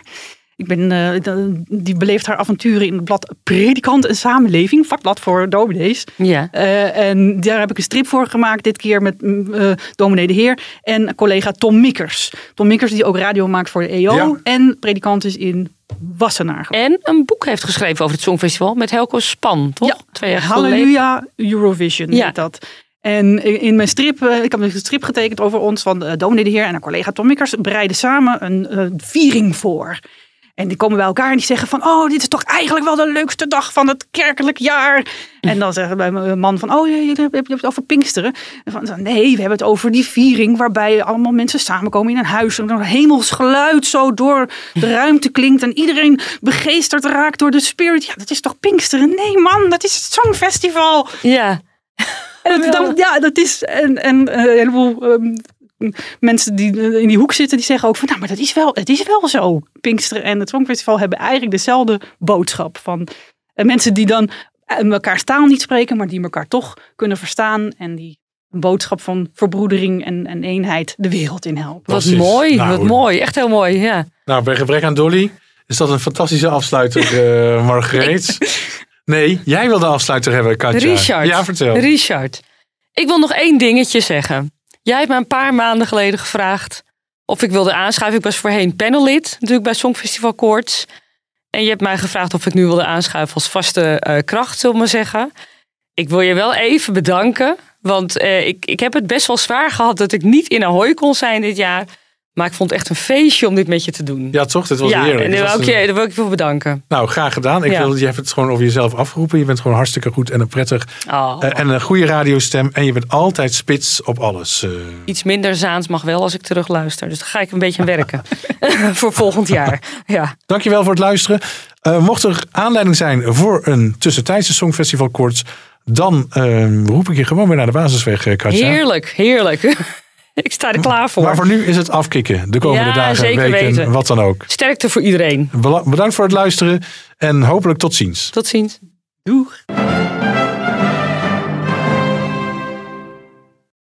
Ik ben, eh, die beleeft haar avonturen in het blad Predikant en Samenleving, vakblad voor dominees. Ja. Eh, en daar heb ik een strip voor gemaakt, dit keer met eh dominee de Heer en collega Tom Mikkers. Tom Mikkers die ook radio maakt voor de EO Ja. en predikant is in Wassenaar. En een boek heeft geschreven over het Songfestival met Helco Span, toch? Ja, Twee jaar geleden. Halleluja Eurovision Ja. heet dat. En in mijn strip, eh, ik heb een strip getekend over ons van uh, Dominee de Heer en haar collega Tom Mikkers bereiden samen een eh, viering voor. En die komen bij elkaar en die zeggen van, oh, dit is toch eigenlijk wel de leukste dag van het kerkelijk jaar. En dan zeggen bij mijn man van, oh, je, hebt het over Pinksteren. En van, nee, we hebben het over die viering waarbij allemaal mensen samenkomen in een huis. En een hemels geluid zo door de ruimte klinkt en iedereen begeesterd raakt door de spirit. Ja, dat is toch Pinksteren? Nee man, dat is het Songfestival. Ja. En dat, [laughs] dan, ja, dat is. En, en een heleboel ehm, mensen die eh, in die hoek zitten, die zeggen ook van, nou, maar dat is wel, het is wel zo. Pinksteren en het Songfestival hebben eigenlijk dezelfde boodschap van eh, mensen die dan eh, elkaars taal niet spreken, maar die elkaar toch kunnen verstaan en die een boodschap van verbroedering en, en eenheid de wereld in helpen. Wat Precies. mooi, Nou, wat mooi. Echt heel mooi, ja. Nou, bij gebrek aan Dolly is dat een fantastische afsluiter, eh [laughs] Margreet. Nee, jij wil de afsluiter hebben, Katja. Richard. Ja, vertel. Richard. Ik wil nog één dingetje zeggen. Jij hebt me een paar maanden geleden gevraagd of ik wilde aanschuiven. Ik was voorheen panellid, natuurlijk bij Songfestival Koorts. En je hebt mij gevraagd of ik nu wilde aanschuiven als vaste eh, kracht, zullen we maar zeggen. Ik wil je wel even bedanken. Want eh, ik, ik heb het best wel zwaar gehad dat ik niet in Ahoy kon zijn dit jaar. Maar ik vond het echt een feestje om dit met je te doen. Ja, toch? Dit was Ja, heerlijk. en daar wil, een- wil ik je voor bedanken. Nou, graag gedaan. Ik Ja. wil, je hebt het gewoon over jezelf afgeroepen. Je bent gewoon hartstikke goed en een prettig Oh, eh, en een goede radiostem. En je bent altijd spits op alles. eh. Iets minder Zaans mag wel als ik terug luister. Dus daar ga ik een beetje aan werken. [laughs] voor volgend jaar. Ja. Dankjewel voor het luisteren. Eh, mocht er aanleiding zijn voor een tussentijdse Songfestival koorts, dan eh, roep ik je gewoon weer naar de basisweg, Katja. Heerlijk, heerlijk. [laughs] [laughs] ik sta er klaar voor. Maar voor nu is het afkicken. De komende Ja, dagen, weken, weten. wat dan ook. Sterkte voor iedereen. Bedankt voor het luisteren en hopelijk tot ziens. Tot ziens. Doeg!